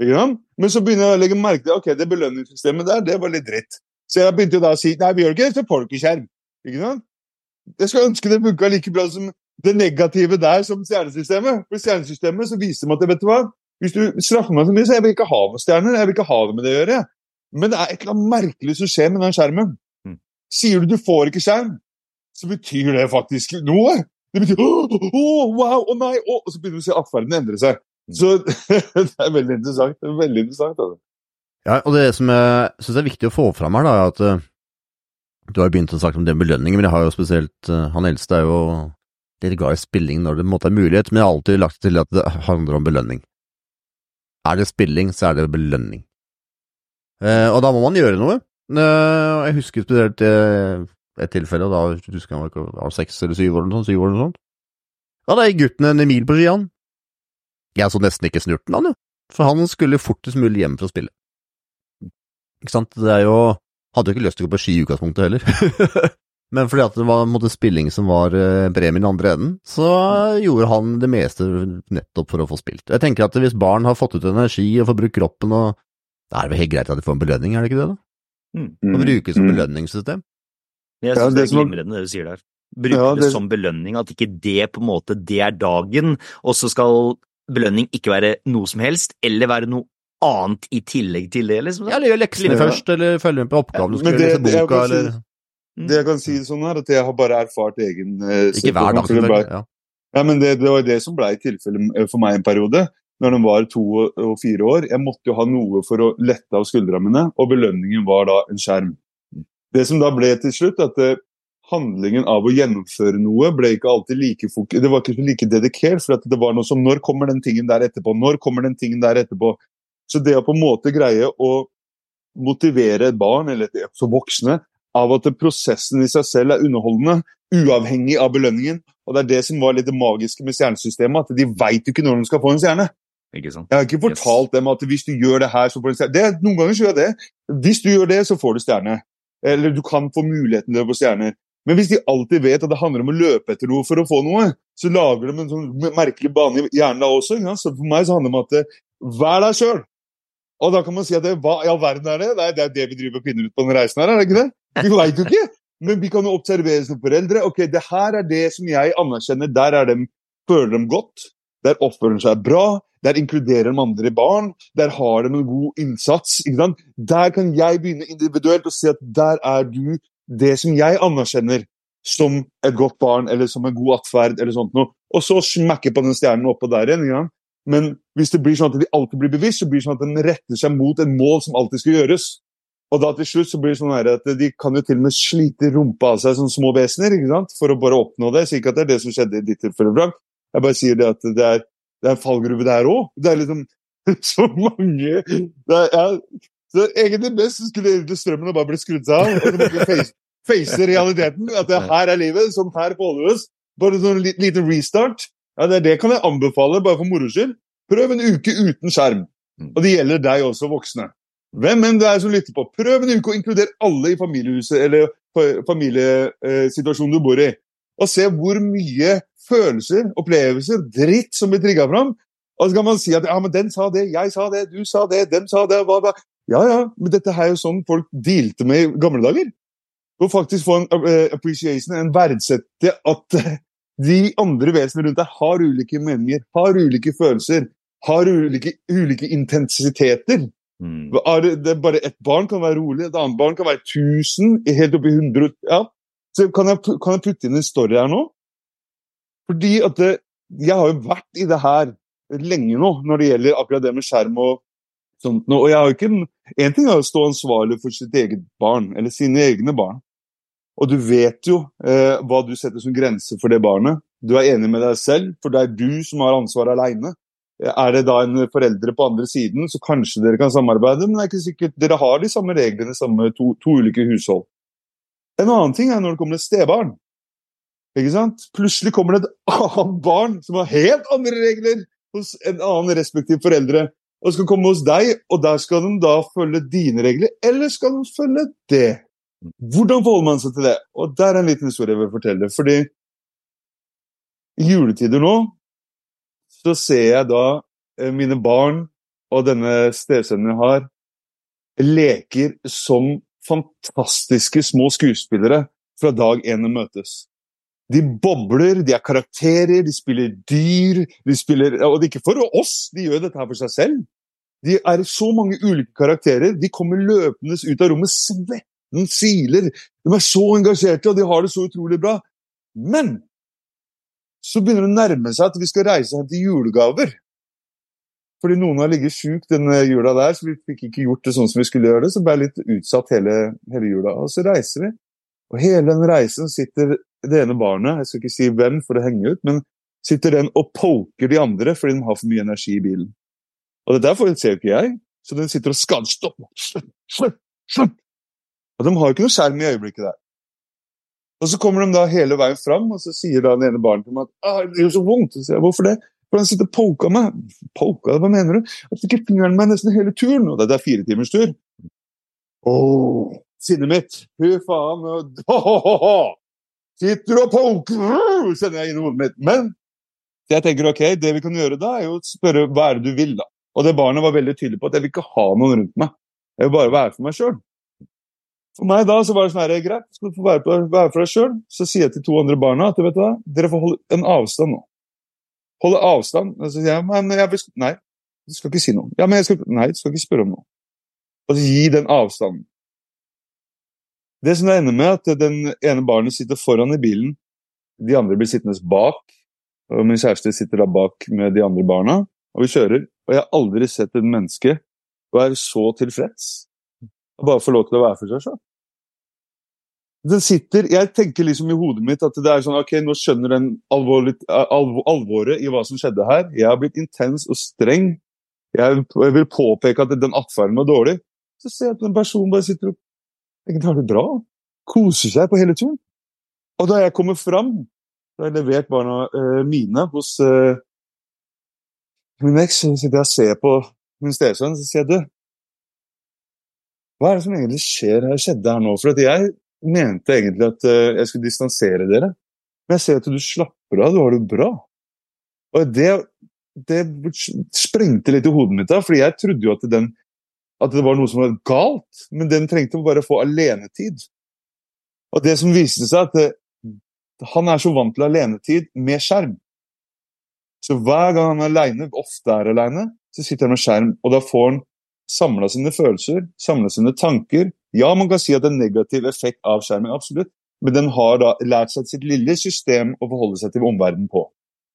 Men så begynner jeg å legge merke til ok, det belønningssystemet der, det var litt dritt. Så jeg begynte da å si nei, vi gjør ikke det, så får du ikke skjerm. Sant? Jeg skal ønske det funka like bra som det negative der som stjernesystemet. For stjernesystemet så viser meg at vet du hva, hvis du straffer meg så mye, så jeg vil ikke ha noen stjerner. Jeg vil ikke ha det med det å gjøre. Men det er et eller annet merkelig som skjer med den skjermen. Mm. Sier du du får ikke skjerm, så betyr det faktisk noe. Det betyr å, oh, wow, å nei, oh. og så begynner du å se atferden endre seg. Så det er veldig interessant. Det er veldig interessant altså. Ja, og det som jeg syns er viktig å få fram her, da, er at eh, du har begynt å snakke om det med belønning, men jeg har jo spesielt eh, Han eldste er jo litt glad i spilling når det måte er mulighet, men jeg har alltid lagt til at det handler om belønning. Er det spilling, så er det belønning. Eh, og da må man gjøre noe. Eh, jeg husker spesielt eh, et tilfelle, da husker jeg ikke- var seks eller syv år eller noe sånt, syv år eller noe sånt. Ja, da gikk gutten en mil på ski. Jeg så nesten ikke snurten, han jo. For han skulle fortest mulig hjem for å spille. Ikke sant, det er jo Hadde jo ikke lyst til å gå på ski i utgangspunktet heller. Men fordi at det var måte, spilling som var premien i andre enden, så gjorde han det meste nettopp for å få spilt. Jeg tenker at hvis barn har fått ut energi og får brukt kroppen og Da er det vel helt greit at de får en belønning, er det ikke det? da? Mm. Å bruke som Mm. belønningssystem. Men Jeg Ja, synes det det er som glimrende det du sier der. Bruke Ja, det det- som belønning, at ikke det på en måte det er dagen, og så skal belønning ikke være noe som helst, eller være noe annet i tillegg til det, liksom. Ja, eller gjør leksene først, eller følge med på oppgaven, skal det- lese boka, si- eller Mm. Det jeg kan si sånn her, at jeg har bare erfart egen eh, Ikke hver dag, selvfølgelig. Ja. Ja, men det, det var det som ble tilfellet eh, for meg en periode. Når de var to og- fire år. Jeg måtte jo ha noe for å lette av skuldrene mine, og belønningen var da en skjerm. Det som da ble til slutt, at eh, handlingen av å gjennomføre noe ble ikke alltid like. Det var ikke like dedikert, for det var noe som Når kommer den tingen der etterpå? Når kommer den tingen der etterpå? Så det å på en måte greie å motivere et barn, eller også voksne, av at prosessen i seg selv er underholdende, uavhengig av belønningen. Og det er det som var litt det magiske med stjernesystemet, at de veit ikke når de skal få en stjerne. Ikke sant? Jeg har ikke fortalt dem at hvis du gjør det her, så får du stjerne. Det, noen ganger gjør jeg det. Hvis du gjør det, så får du stjerne. Eller du kan få muligheten til å få stjerner. Men hvis de alltid vet at det handler om å løpe etter noe for å få noe, så lager de en sånn merkelig bane i hjernen da også. Ja. Så for meg så handler det om at eh, vær deg sjøl. Og da kan man si at det, hva i all verden er det? Nei, det er det vi driver og finner ut på denne reisen her, er det ikke det? Vi veit jo ikke. Men vi kan jo observere som foreldre. Ok, det her er det som jeg anerkjenner. Der er de, føler de godt. Der oppfører de seg bra. Der inkluderer de andre barn. Der har de en god innsats. Ikke sant? Der kan jeg begynne individuelt og si at der er du det som jeg anerkjenner som et godt barn, eller som en god atferd, eller sånt noe. Og så smekke på den stjernen oppå der igjen. Ikke sant? Men hvis det blir sånn at de alltid blir bevisst, så blir det sånn at de retter seg mot et mål som alltid skal gjøres. Og da til slutt så blir det sånn at de kan jo til og med slite rumpa av seg som små vesener ikke sant? for å bare oppnå det. Så ikke at det er det som skjedde i ditt tilfelle, Frank. Jeg bare sier det at det er, det er en fallgruve der òg. Det er liksom så mange det er, ja, så Egentlig best skulle egentlig strømmen bare bli skrudd seg av. Og så måtte face, face realiteten. At det her er livet. Sånn her vi oss. Bare sånn li- liten restart. Ja, det, det kan jeg anbefale, bare for moro skyld. Prøv en uke uten skjerm. Og det gjelder deg også, voksne. Hvem enn det er som lytter på, prøv en uke å inkludere alle i familiehuset eller familiesituasjonen du bor i. Og se hvor mye følelser, opplevelser, dritt som blir trigga fram. Og så kan man si at ja, men den sa det, jeg sa det, du sa det, dem sa det. Hva, hva. Ja ja, men dette er jo sånn folk dealte med i gamle dager. Og faktisk få en eh, appreciation, en verdsette at eh, de andre vesenene rundt deg har ulike meninger, har ulike følelser, har ulike, ulike intensiteter. Mm. Det, det er bare ett barn kan være rolig, et annet barn kan være 1000, helt opp i 100 ja. Så kan jeg, kan jeg putte inn en story her nå? Fordi at det, jeg har jo vært i det her lenge nå, når det gjelder akkurat det med skjerm og sånt. Og jeg har jo ikke En ting er å stå ansvarlig for sitt eget barn, eller sine egne barn. Og du vet jo eh, hva du setter som grense for det barnet. Du er enig med deg selv, for det er du som har ansvaret aleine. Er det da en foreldre på andre siden, så kanskje dere kan samarbeide, men det er ikke sikkert dere har de samme reglene, samme to, to ulike hushold. En annen ting er når det kommer til stebarn. Ikke sant? Plutselig kommer det et annet barn som har helt andre regler hos en annen respektiv foreldre, og skal komme hos deg, og der skal de da følge dine regler, eller skal de følge det? Hvordan forholder man seg til det? Og der er en liten historie jeg vil fortelle. Fordi i juletider nå så ser jeg da eh, mine barn og denne stesønnen jeg har, leker som fantastiske små skuespillere fra dag én de møtes. De bobler, de er karakterer, de spiller dyr de spiller, Og det er ikke for oss, de gjør dette her for seg selv. De er så mange ulike karakterer. De kommer løpende ut av rommet, svetten siler. De er så engasjerte, og de har det så utrolig bra. Men så begynner det å nærme seg at vi skal reise hjem til julegaver. Fordi noen har ligget sjuk denne jula der, så vi fikk ikke gjort det sånn som vi skulle gjøre det. Så ble jeg litt utsatt hele, hele jula. Og så reiser vi. Og hele den reisen sitter det ene barnet, jeg skal ikke si hvem for å henge ut, men sitter den og poker de andre fordi de har for mye energi i bilen. Og det der får- ser jo ikke jeg, så den sitter og skader stopp. Slutt, slutt, slutt. Og de har jo ikke noe skjerm i øyeblikket der. Og så kommer de da hele veien fram, og så sier da det ene barnet til meg at ah, det gjør så vondt. Så sier jeg, hvorfor det? For han sitter og poka meg. Poka, hva mener du? Jeg fikk fingeren meg nesten hele turen. Og dette er fire timers tur. Åh, sinnet mitt. Fy faen. og- Sitter og poker, kjenner jeg inn i hodet mitt. Men jeg tenker ok, det vi kan gjøre da, er jo å spørre hva er det du vil, da. Og det barnet var veldig tydelig på at jeg vil ikke ha noen rundt meg. Jeg vil bare være for meg sjøl. For meg da så var det sånn her, greit, skal du få være, på, være for deg sjøl. Så sier jeg til to andre barna at vet du hva, dere får holde en avstand nå. Holde avstand. Og så sier jeg men jeg vil, nei, du skal ikke si noe. Ja, men jeg skal, nei, du skal ikke spørre om noe. Og så gi den avstanden. Det som det ender med, at den ene barnet sitter foran i bilen, de andre blir sittende bak, og min kjæreste sitter da bak med de andre barna, og vi kjører. Og jeg har aldri sett et menneske være så tilfreds og bare få lov til å være for seg sjøl. Den sitter, Jeg tenker liksom i hodet mitt at det er sånn, ok, nå skjønner den alvorlig, alvor, alvoret i hva som skjedde her. Jeg har blitt intens og streng. Jeg, vil påpeke at den atferden var dårlig. Så ser jeg at en person bare sitter og egentlig har det bra. Koser seg på hele turen. Og da jeg kommer fram, da jeg levert barna uh, mine hos uh, min eks, så sitter jeg og ser på min stesønn, så sier jeg du Hva er det som egentlig skjer her, skjedde her nå? For jeg mente egentlig at uh, jeg skulle distansere dere. Men jeg ser at du slapper av, du har det bra. Og det, det sprengte litt i hodet mitt da, fordi jeg trodde jo at, den, at det var noe som var galt, men den trengte bare å få alenetid. Og det som viste seg, at det, han er så vant til alenetid med skjerm. Så hver gang han er alene, ofte er alene, så sitter han med skjerm, og da får han samla sine følelser, samla sine tanker. Ja, man kan si at det er en negativ effekt av skjermen, absolutt, men den har da lært seg sitt lille system å forholde seg til omverdenen på.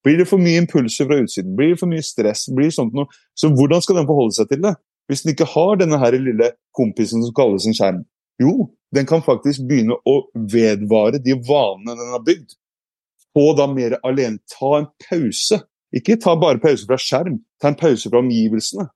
Blir det for mye impulser fra utsiden, blir det for mye stress, blir det sånt noe, så hvordan skal den forholde seg til det? Hvis den ikke har denne her lille kompisen som kalles en skjerm? Jo, den kan faktisk begynne å vedvare de vanene den har bygd. Få da mer alene. Ta en pause. Ikke ta bare pause fra skjerm, ta en pause fra omgivelsene.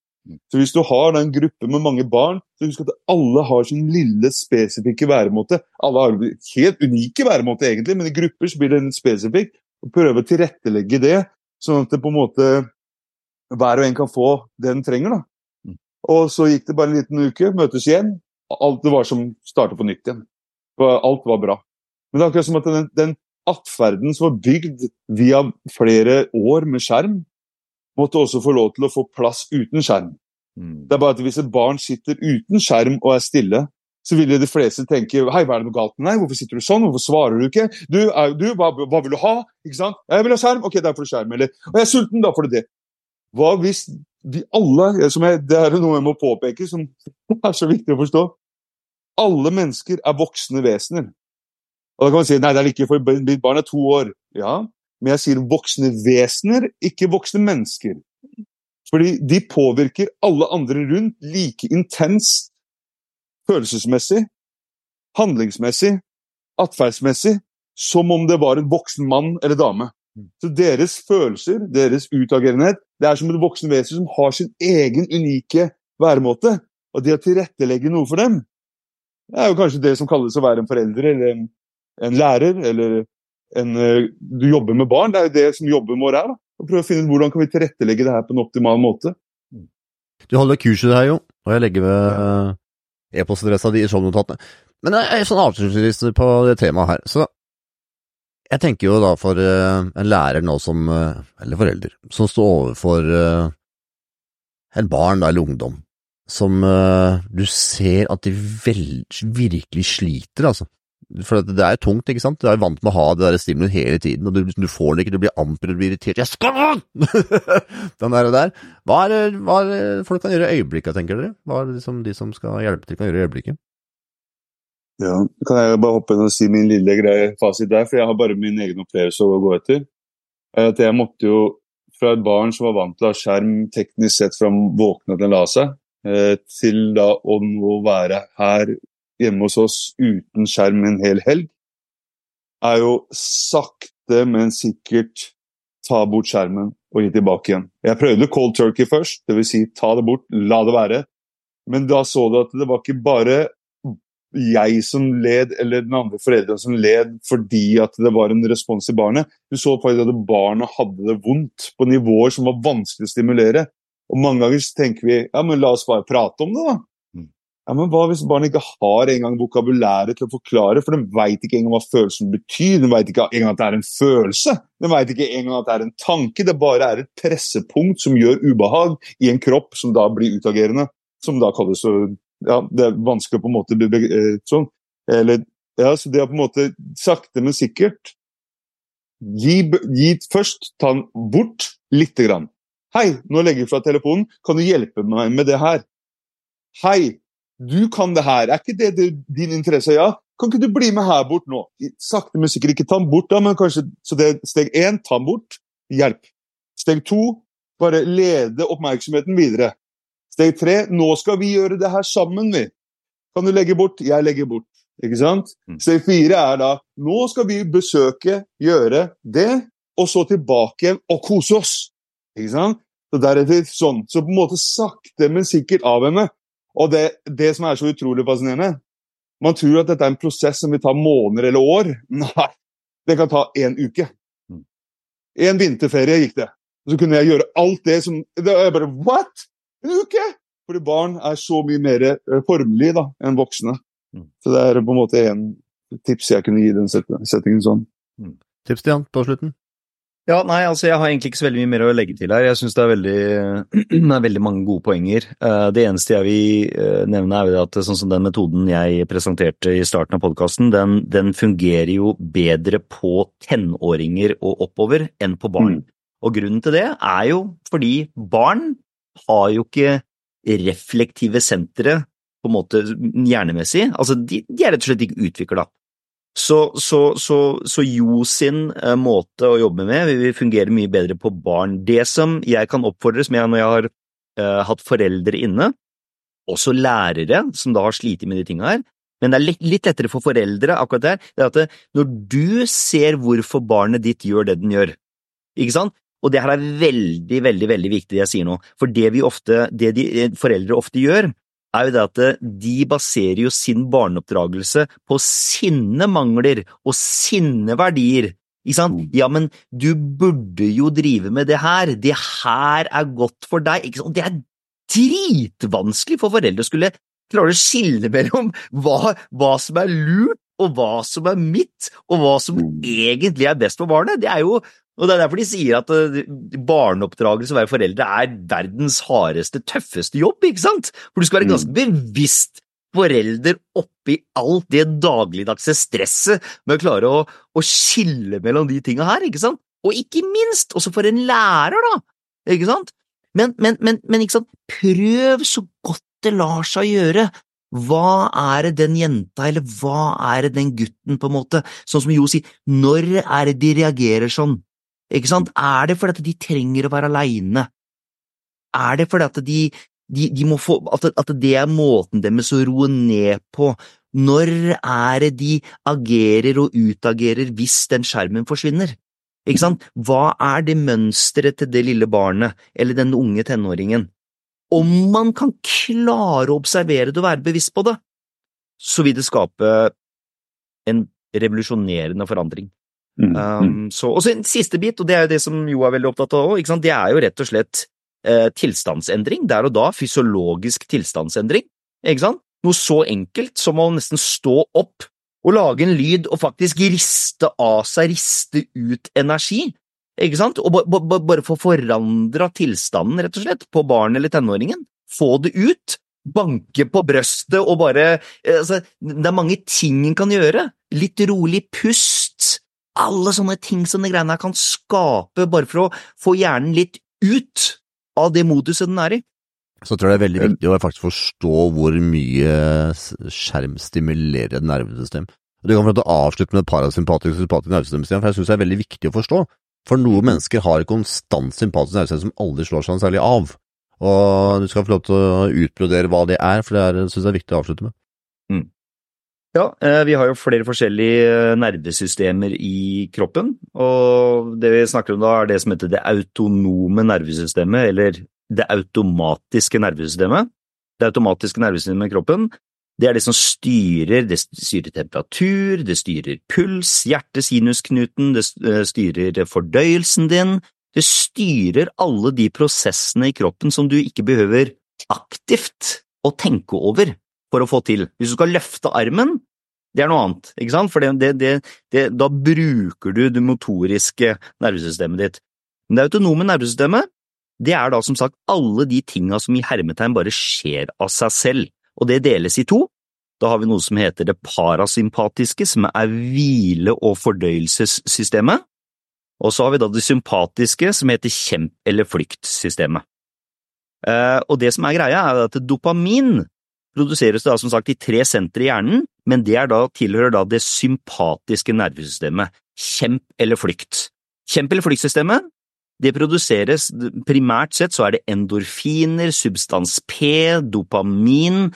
Så Hvis du har en gruppe med mange barn, så husk at alle har sin lille spesifikke væremåte. Alle har helt unike væremåte, egentlig, men i grupper så blir det spesifikk. Og prøve å tilrettelegge det, sånn at det på en måte hver og en kan få det den trenger. da. Og så gikk det bare en liten uke, møtes igjen. Alt det var som startet på nytt igjen. Alt var bra. Men det er akkurat som at den, den atferden som var bygd via flere år med skjerm, måtte også få lov til å få plass uten skjerm. Mm. Det er bare at Hvis et barn sitter uten skjerm og er stille, så vil de fleste tenke hei, hva er det noe galt med deg? Hvorfor sitter du sånn? Hvorfor svarer du ikke? Du, er, du hva, hva, vil du ha? Ikke sant? Jeg vil ha skjerm. Ok, da får du skjerm. Eller og jeg er sulten, da får du det. Hva hvis de alle jeg, Det er noe jeg må påpeke, som er så viktig å forstå. Alle mennesker er voksne vesener. Og da kan man si nei, det er ikke for mitt barn er to år. Ja, men jeg sier voksne vesener, ikke voksne mennesker. Fordi de påvirker alle andre rundt like intenst følelsesmessig, handlingsmessig, atferdsmessig, som om det var en voksen mann eller dame. Så deres følelser, deres utagerenhet, det er som et voksen vesen som har sin egen unike væremåte. Og det å tilrettelegge noe for dem, det er jo kanskje det som kalles å være en forelder eller en, en lærer eller en, uh, du jobber med barn. Det er jo det som jobben vår er. da. Å prøve å finne ut Hvordan kan vi tilrettelegge det her på en optimal måte. Du holder kurset her, jo, og jeg legger ved uh, e-postadressa di i shownotatene. Men jeg er sånn avslutningsvis på det temaet her. Så jeg tenker jo da for uh, en lærer nå som, eller forelder, som står overfor en barn eller ungdom, som du ser at de virkelig sliter, altså. For det er tungt, ikke sant? Du er vant med å ha det der stimulien hele tiden, og du, du får det ikke, du blir amper, du blir irritert. Jeg skal Den der, og der. Hva er, det, folk kan gjøre i øyeblikket, tenker dere? Hva er det liksom de som skal hjelpe til, kan gjøre i øyeblikket? Ja, Kan jeg bare hoppe inn og si min lille greie fasit der, for jeg har bare min egen opplevelse å gå etter. At jeg måtte jo, fra et barn som var vant til å ha skjerm teknisk sett fra våkne til han la seg, til da å nå være her hjemme hos oss uten skjerm en hel helg, er jo sakte, men sikkert ta bort skjermen og gi tilbake igjen. Jeg prøvde cold turkey først, dvs. Si, ta det bort, la det være. Men da så du at det var ikke bare jeg som led, eller den andre forelderen som led fordi at det var en respons i barnet. Du så faktisk at barnet hadde det vondt på nivåer som var vanskelig å stimulere. Og mange ganger så tenker vi ja, men la oss bare prate om det, da. Mm. Ja, men Hva hvis barnet ikke har engang vokabulæret til å forklare, for den veit ikke engang hva følelsen betyr. Den veit ikke engang at det er en følelse, den veit ikke engang at det er en tanke. Det bare er et pressepunkt som gjør ubehag i en kropp som da blir utagerende. Som da kalles ja, Det er vanskelig å på en måte bli eh, sånn. Eller, ja, så det er på en måte sakte, men sikkert Gi, gi først, ta den bort lite grann. Hei, nå legger jeg fra telefonen. Kan du hjelpe meg med det her? Hei, du kan det her. Er ikke det, det din interesse? Ja. Kan ikke du bli med her bort nå? Sakte, men sikkert. Ikke ta den bort, da, men kanskje Så det er steg én, ta den bort. Hjelp. Steg to, bare lede oppmerksomheten videre. Steg tre, nå skal vi gjøre det her sammen, vi. Kan du legge bort? Jeg legger bort. Ikke sant? Mm. Steg fire er da nå skal vi besøke, gjøre det, og så tilbake igjen og kose oss. Ikke sant? Så deretter sånn. Så på en måte sakte, men sikkert av henne. Og det, det som er så utrolig fascinerende Man tror at dette er en prosess som vil ta måneder eller år. Nei, det kan ta én uke. Mm. En vinterferie gikk det. Så kunne jeg gjøre alt det som det er bare, What?! En uke?! Fordi barn er så mye mer formelige da, enn voksne. Mm. Så det er på en måte en tips jeg kunne gi den settingen sånn. Tips, Stian, på slutten? Ja, nei, altså jeg har egentlig ikke så veldig mye mer å legge til her. Jeg syns det er veldig, det er veldig mange gode poenger. Eh, Det eneste jeg vil eh, nevne, er jo at sånn som den metoden jeg presenterte i starten av podkasten, den, den fungerer jo bedre på tenåringer og oppover enn på barn. Mm. Og grunnen til det er jo fordi barn har jo ikke reflektive sentre på en måte hjernemessig. Altså, de, de er rett og slett ikke utvikla. Så, så, så, så Jo sin eh, måte å jobbe med vil fungere mye bedre på barn. Det som jeg kan oppfordre, som jeg når jeg har uh, hatt foreldre inne, også lærere som da har slitt med de tinga her, men det er litt, lettere for foreldre akkurat der, det er at det, når du ser hvorfor barnet ditt gjør det den gjør, ikke sant? Og det her er veldig, veldig veldig viktig det jeg sier nå, for det vi ofte, det de eh, foreldre ofte gjør, er jo det at eh, de baserer jo sin barneoppdragelse på sine mangler og sine verdier. Ikke sant? Ja, men du burde jo drive med det her, det her er godt for deg, ikke sant? Og det er dritvanskelig for foreldre å skulle klare å skille mellom hva, hva som er lurt, og hva som er mitt, og hva som egentlig er best for barnet. Det er jo og Det er derfor de sier at eh, barneoppdragelse og være foreldre er verdens hardeste, tøffeste jobb, ikke sant? For du skal være ganske bevisst forelder oppi alt det dagligdagse stresset med å klare å, å skille mellom de tinga her, ikke sant? Og ikke minst også for en lærer, da, ikke sant? Men, men, men, men ikke sant, prøv så godt det lar seg gjøre. Hva er det den jenta, eller hva er det den gutten, på en måte, sånn som Jo sier, når er det de reagerer sånn? Ikke sant? Er det fordi at de trenger å være aleine? Er det fordi at de, de, de må få at, at det er måten deres å roe ned på? Når er det de agerer og utagerer hvis den skjermen forsvinner? Ikke sant? Hva er det mønsteret til det lille barnet, eller den unge tenåringen? Om man kan klare å observere det og være bevisst på det, så vil det skape en revolusjonerende forandring. Mm. Um, så, og så en siste bit, og det er jo det som Jo er veldig opptatt av òg, det er jo rett og slett eh, tilstandsendring. Der og da fysiologisk tilstandsendring. Ikke sant? Noe så enkelt som å nesten stå opp og lage en lyd og faktisk riste av seg, riste ut energi. Ikke sant? Og ba, ba, ba- bare få forandra tilstanden, rett og slett, på barnet eller tenåringen. Få det ut. Banke på brøstet og bare eh, altså, Det er mange ting en kan gjøre. Litt rolig pust. Alle sånne ting som de greiene her kan skape, bare for å få hjernen litt ut av det moduset den er i. Så tror jeg det er veldig viktig å faktisk forstå hvor mye skjerm stimulerer et nervesystem. Du kan avslutte med parasympatisk og sympatisk nervesystem, for jeg synes det er veldig viktig å forstå. For noen mennesker har et konstant sympatisk nervesystem som aldri slår seg særlig av. Og du skal få lov til å utbrodere hva det er, for det er, synes jeg er viktig å avslutte med. Ja, eh, vi har jo flere forskjellige eh, nervesystemer i kroppen, og det vi snakker om da er det som heter det autonome nervesystemet, eller det automatiske nervesystemet. Det automatiske nervesystemet i kroppen, Det er det som styrer, det styrer temperatur, det styrer puls, hjerte-sinusknuten, det eh, styrer fordøyelsen din, det styrer alle de prosessene i kroppen som du ikke behøver aktivt å tenke over for å få til. Hvis du skal løfte armen, det er noe annet, ikke sant, for det, det, det, da bruker du det motoriske nervesystemet ditt. Men det autonome nervesystemet, det er da som sagt alle de tinga som i hermetegn bare skjer av seg selv, og det deles i to. Da har vi noe som heter det parasympatiske, som er hvile- og fordøyelsessystemet, og så har vi da det sympatiske, som heter kjemp- eller flyktsystemet. Eh, og det som er greia, er at dopamin produseres det da som sagt i tre sentre i hjernen, men det da, tilhører da det sympatiske nervesystemet, kjemp eller flykt. Kjemp eller flyktsystemet, det produseres primært sett så er det endorfiner, substans P, dopamin,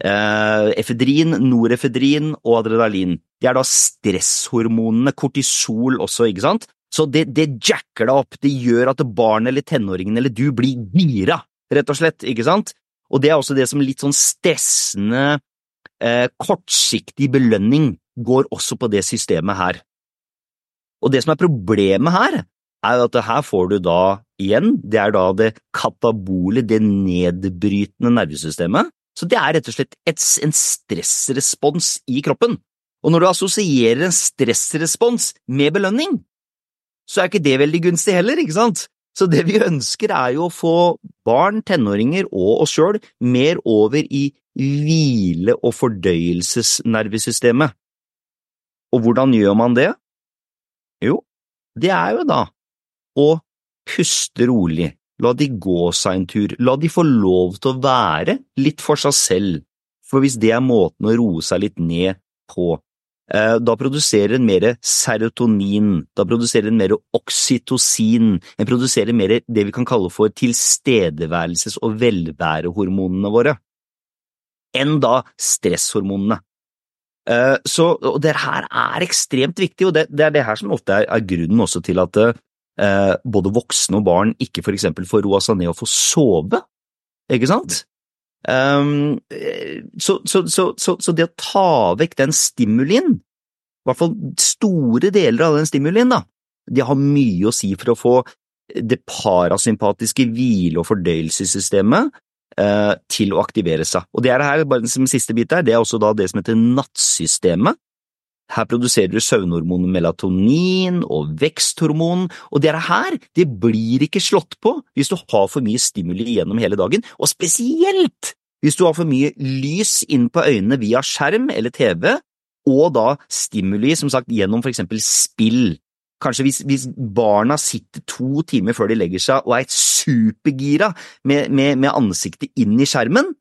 eh, efedrin, norefedrin og adrenalin. Det er da stresshormonene, kortisol også, ikke sant? Så det, det jacker deg opp, det gjør at barn eller tenåringen eller du blir gira, rett og slett, ikke sant? Og det er også det som litt sånn stressende, eh, kortsiktig belønning går også på det systemet her. Og det som er problemet her, er at her får du da igjen, det er da det katabole, det nedbrytende nervesystemet. Så det er rett og slett et, en stressrespons i kroppen. Og når du assosierer en stressrespons med belønning, så er ikke det veldig gunstig heller, ikke sant? Så det vi ønsker er jo å få barn, tenåringer og oss sjøl mer over i hvile- og fordøyelsesnervesystemet. Og hvordan gjør man det? Jo, det er jo da å puste rolig, la de gå seg en tur, la de få lov til å være litt for seg selv, for hvis det er måten å roe seg litt ned på, da produserer en mer serotonin, da produserer en mer oksytocin, en produserer mer det vi kan kalle for tilstedeværelses- og velværehormonene våre, enn da stresshormonene. Eh, Så, og det her er ekstremt viktig, og det, det er det her som ofte er, er grunnen også til at eh, både voksne og barn ikke for eksempel får roa seg ned og får sove, ikke sant? Um, så, så, så, så, det å ta vekk den stimulien, i hvert fall store deler av den stimulien, da, det har mye å si for å få det parasympatiske hvile- og fordøyelsessystemet uh, til å aktivere seg. Og det er her, bare den siste bit her, det er også da det som heter nattsystemet. Her produserer du søvnhormonet melatonin og veksthormon, og det her det blir ikke slått på hvis du har for mye stimuli gjennom hele dagen, og spesielt hvis du har for mye lys inn på øynene via skjerm eller TV, og da stimuli som sagt gjennom for eksempel spill. Kanskje hvis, hvis barna sitter to timer før de legger seg og er supergira med, med, med ansiktet inn i skjermen,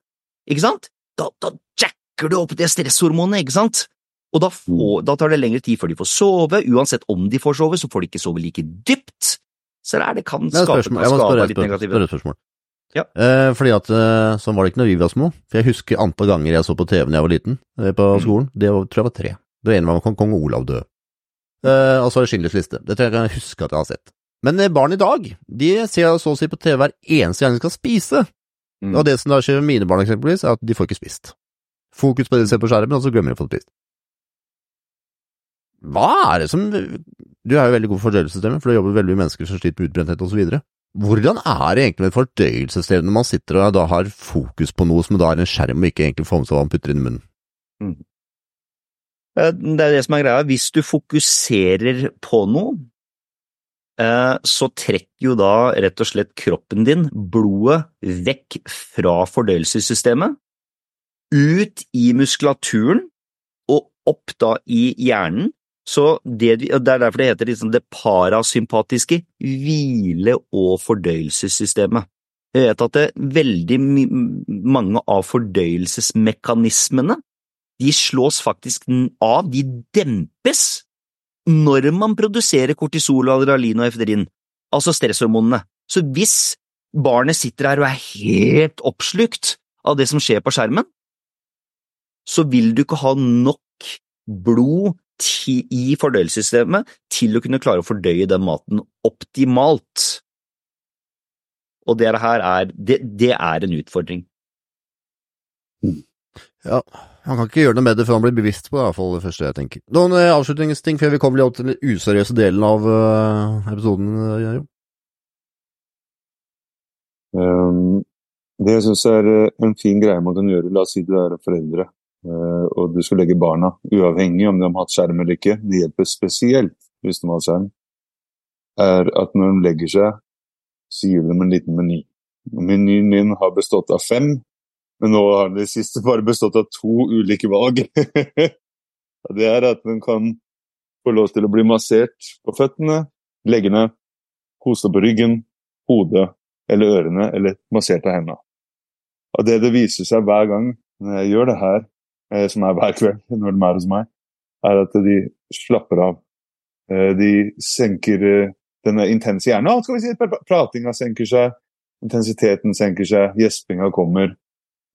ikke sant? Da, da jacker du opp det stresshormonet, ikke sant? Og da, får, da, tar det lengre tid før de får sove, uansett om de får sove, så får de ikke sove like dypt. Så det, er, det kan skape. Jeg må spørre, litt negative spørre et spørsmål. Ja. Eh, fordi at eh, sånn var det ikke når vi var små. For jeg husker antall ganger jeg så på TV da jeg var liten på på Mm. skolen. Det var, tror jeg var tre. Det ene var kong, kong Olav død. Eh, og så var det Schindlers liste. Det tror jeg jeg kan huske at jeg har sett. Men eh, barn i dag, de ser så å si på TV hver eneste gang de skal spise. Mm. Og det som da skjer med mine barn eksempelvis, er at de får ikke spist. Fokus på det de ser på skjermen, og så glemmer de å få spist. Hva er det som Du er jo veldig god på fordøyelsessystemet, for du jobber veldig med mennesker som sliter med utbrenthet osv. Hvordan er det egentlig med et fordøyelsessystem når man sitter og da har fokus på noe som da er en skjerm, og ikke egentlig får med seg hva man putter inn i munnen? Mm. Det er det som er greia. Hvis du fokuserer på noe, eh, så trekker jo da rett og slett kroppen din blodet vekk fra fordøyelsessystemet, ut i muskulaturen og opp da i hjernen. Så det, det er derfor det heter liksom det parasympatiske hvile- og fordøyelsessystemet. Jeg vet at det, veldig my- mange av fordøyelsesmekanismene de slås faktisk av, de dempes, når man produserer kortisol, adrenalin og efedrin, altså stresshormonene. Så hvis barnet sitter her og er helt oppslukt av det som skjer på skjermen, så vil du ikke ha nok blod i fordøyelsessystemet til å kunne klare å fordøye den maten optimalt. Og det her er, det, det er en utfordring. Ja, Han kan ikke gjøre noe med det før han blir bevisst på det, i hvert fall det første jeg tenker. Noen eh, avslutningsting før vi kommer litt opp til den useriøse delen av eh, episoden, eh, Jo? Um, det jeg syns er en fin greie man kan gjøre, la oss si du er foreldre og du skal legge barna, uavhengig om de har hatt skjerm eller ikke, det hjelper spesielt hvis de har skjerm, er at når de legger seg, så gir de en liten meny. Menyen min har bestått av fem, men nå har den det siste bare bestått av to ulike valg. Det er at de kan få lov til å bli massert på føttene, leggene, kose på ryggen, hodet eller ørene, eller massert av hendene. Og det det viser seg hver gang når jeg gjør det her, eh, som er hver kveld når de er hos meg, er at de slapper av. Eh, De senker eh, denne intense hjernen. Alt skal vi si, Pratinga senker seg, intensiteten senker seg, gjespinga kommer.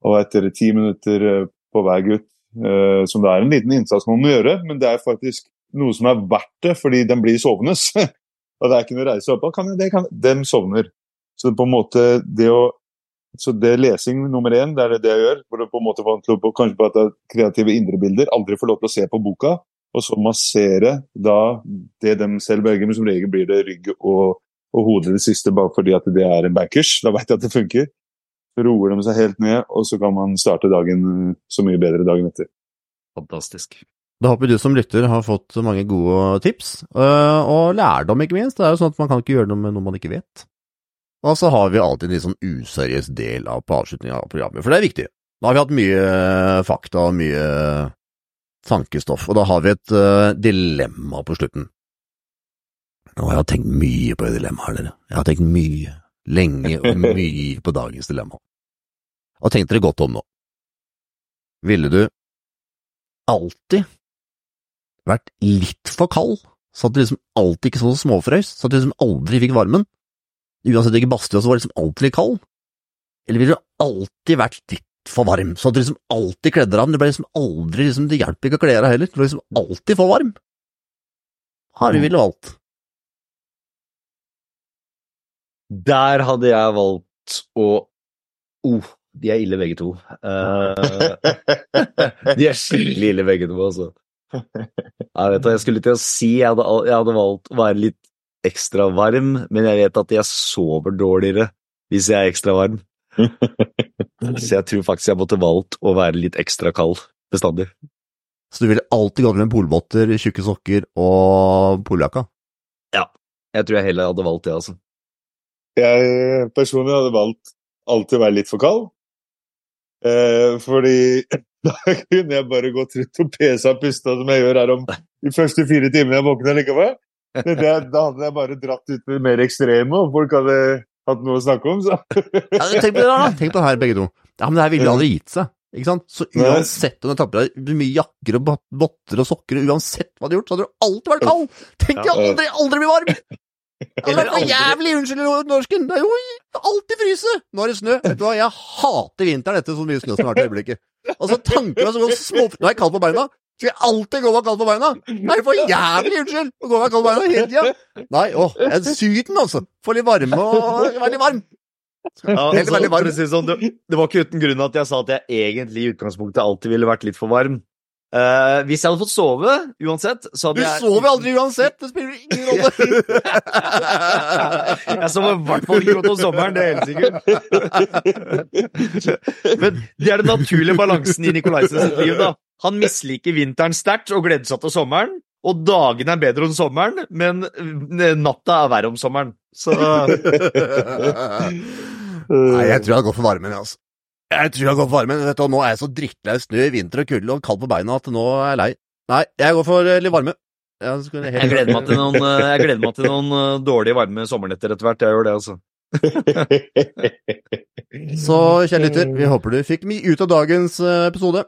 Og etter ti minutter eh, på hver gutt, eh, som det er en liten innsats man må gjøre, men det er faktisk noe som er verdt det, fordi den blir sovende. og det er ikke noe å reise opp av. Dem sovner. Så på en måte det å så det er lesing nummer én, det er det jeg gjør. For å på en måte få til å på- at det er kreative indre bilder. Aldri få lov til å se på boka. Og så massere da det de selv velger, men som regel blir det rygg og, og hode det siste, bare fordi at det er en bankers. Da vet jeg at det funker. Så roer de seg helt ned, og så kan man starte dagen eh, så mye bedre dagen etter. Fantastisk. Da håper du som lytter har fått mange gode tips, øh, og lærdom ikke minst. Det er jo sånn at man kan ikke gjøre noe med noe man ikke vet. Og så har vi alltid en litt sånn useriøs del av på avslutningen av programmet, for det er viktig. Da har vi hatt mye fakta og mye tankestoff, og da har vi et uh, dilemma på slutten. Og jeg har tenkt mye på det dilemmaet, dere. Jeg har tenkt mye, lenge og mye på dagens dilemma. Og tenk dere godt om nå. Ville du alltid vært litt for kald, så at du liksom alltid ikke så småfrøys, så at du liksom aldri fikk varmen. Uansett hvilken badstue, så var liksom alltid litt kald. Eller ville du alltid vært litt for varm, så at du liksom alltid kledde deg av, men det ble liksom aldri liksom, det hjelper ikke å kle deg heller, du ble liksom alltid for varm. Har du ville valgt? Der hadde jeg valgt å Oh, de er ille begge to. Uh, de er skikkelig ille begge to, altså. Jeg vet jeg skulle til å si jeg hadde, jeg hadde valgt å være litt ekstra varm, men jeg vet at jeg sover dårligere hvis jeg er ekstra varm. Så jeg tror faktisk jeg måtte valgt å være litt ekstra kald bestandig. Så du ville alltid gått med polvotter, tjukke sokker og poljakka? Ja, Jeg tror jeg heller hadde valgt det, altså. Jeg personlig hadde valgt alltid å være litt for kald. Eh, fordi da kunne jeg bare gått rundt og pesa og pusta som jeg gjør her om de første fire timene jeg våkner likevel. Det, det, da hadde jeg bare dratt ut med mer ekstreme, og folk hadde hatt noe å snakke om. Så. Ja, tenk på det da, tenk på det her begge to. Ja, men det her ville aldri gitt seg, ikke sant? Så uansett om du tapper på deg mye jakker og votter og sokker, uansett hva du har gjort, så hadde du alltid vært kald! Tenk deg aldri, aldri bli varm! Det hadde vært jævlig, unnskyld norsken, det er jo alltid fryse! Nå er det snø, vet du hva, jeg hater vinteren etter så mye snø som har vært i øyeblikket. Altså, tanken er så godt små... Nå er jeg kald på beina, skal jeg alltid gå meg kald på beina? Nei, for jævlig, unnskyld, å gå meg kald på beina hele tida! Nei, åh, syden altså, få litt varme og være litt varm. Ja, Helt altså, veldig varm. sånn, det, var ikke uten grunn at jeg sa at jeg egentlig i utgangspunktet alltid ville vært litt for varm. Uh, hvis jeg hadde fått sove uansett, så Du hadde jeg sover aldri uansett, det spiller ingen rolle. Jeg sover i hvert fall ikke godt om sommeren, det er helt sikkert. Men det er den naturlige balansen i Nikolaisen liv, da. Han misliker vinteren sterkt og gleder seg til sommeren. Og dagene er bedre om sommeren, men eh, natta er verre om sommeren. Så Nei, jeg tror jeg gått for varmen, jeg, altså. Jeg tror jeg gått for varmen. Vet du, og nå er jeg så drittlei snø i vinter og kulde og kald på beina at nå er jeg lei. Nei, jeg går for eh, litt varme. Jeg, helt- jeg gleder meg til noen, eh, jeg gleder meg til noen eh, dårlige, varme sommernetter etter hvert. Jeg gjør det, altså. Så kjære lytter, vi håper du fikk mye ut av dagens eh, episode.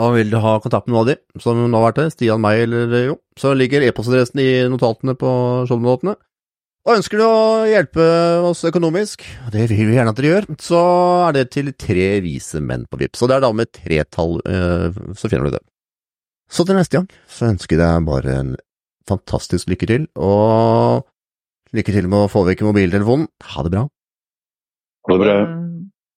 Og vil du ha kontakt med noen av de som nå har vært det, Stian, meg eller eh, jo, så ligger e-postadressen i notatene på shownotatene. Og ønsker du å hjelpe oss økonomisk, og det vil vi gjerne at dere gjør, så er det til tre vise menn på Vipps. Så det er da med tretall, tall, så finner du det. Så til neste gang så ønsker jeg deg bare en fantastisk lykke til, og lykke til med å få vekk mobiltelefonen. Ha det bra. Ha det bra. Eh,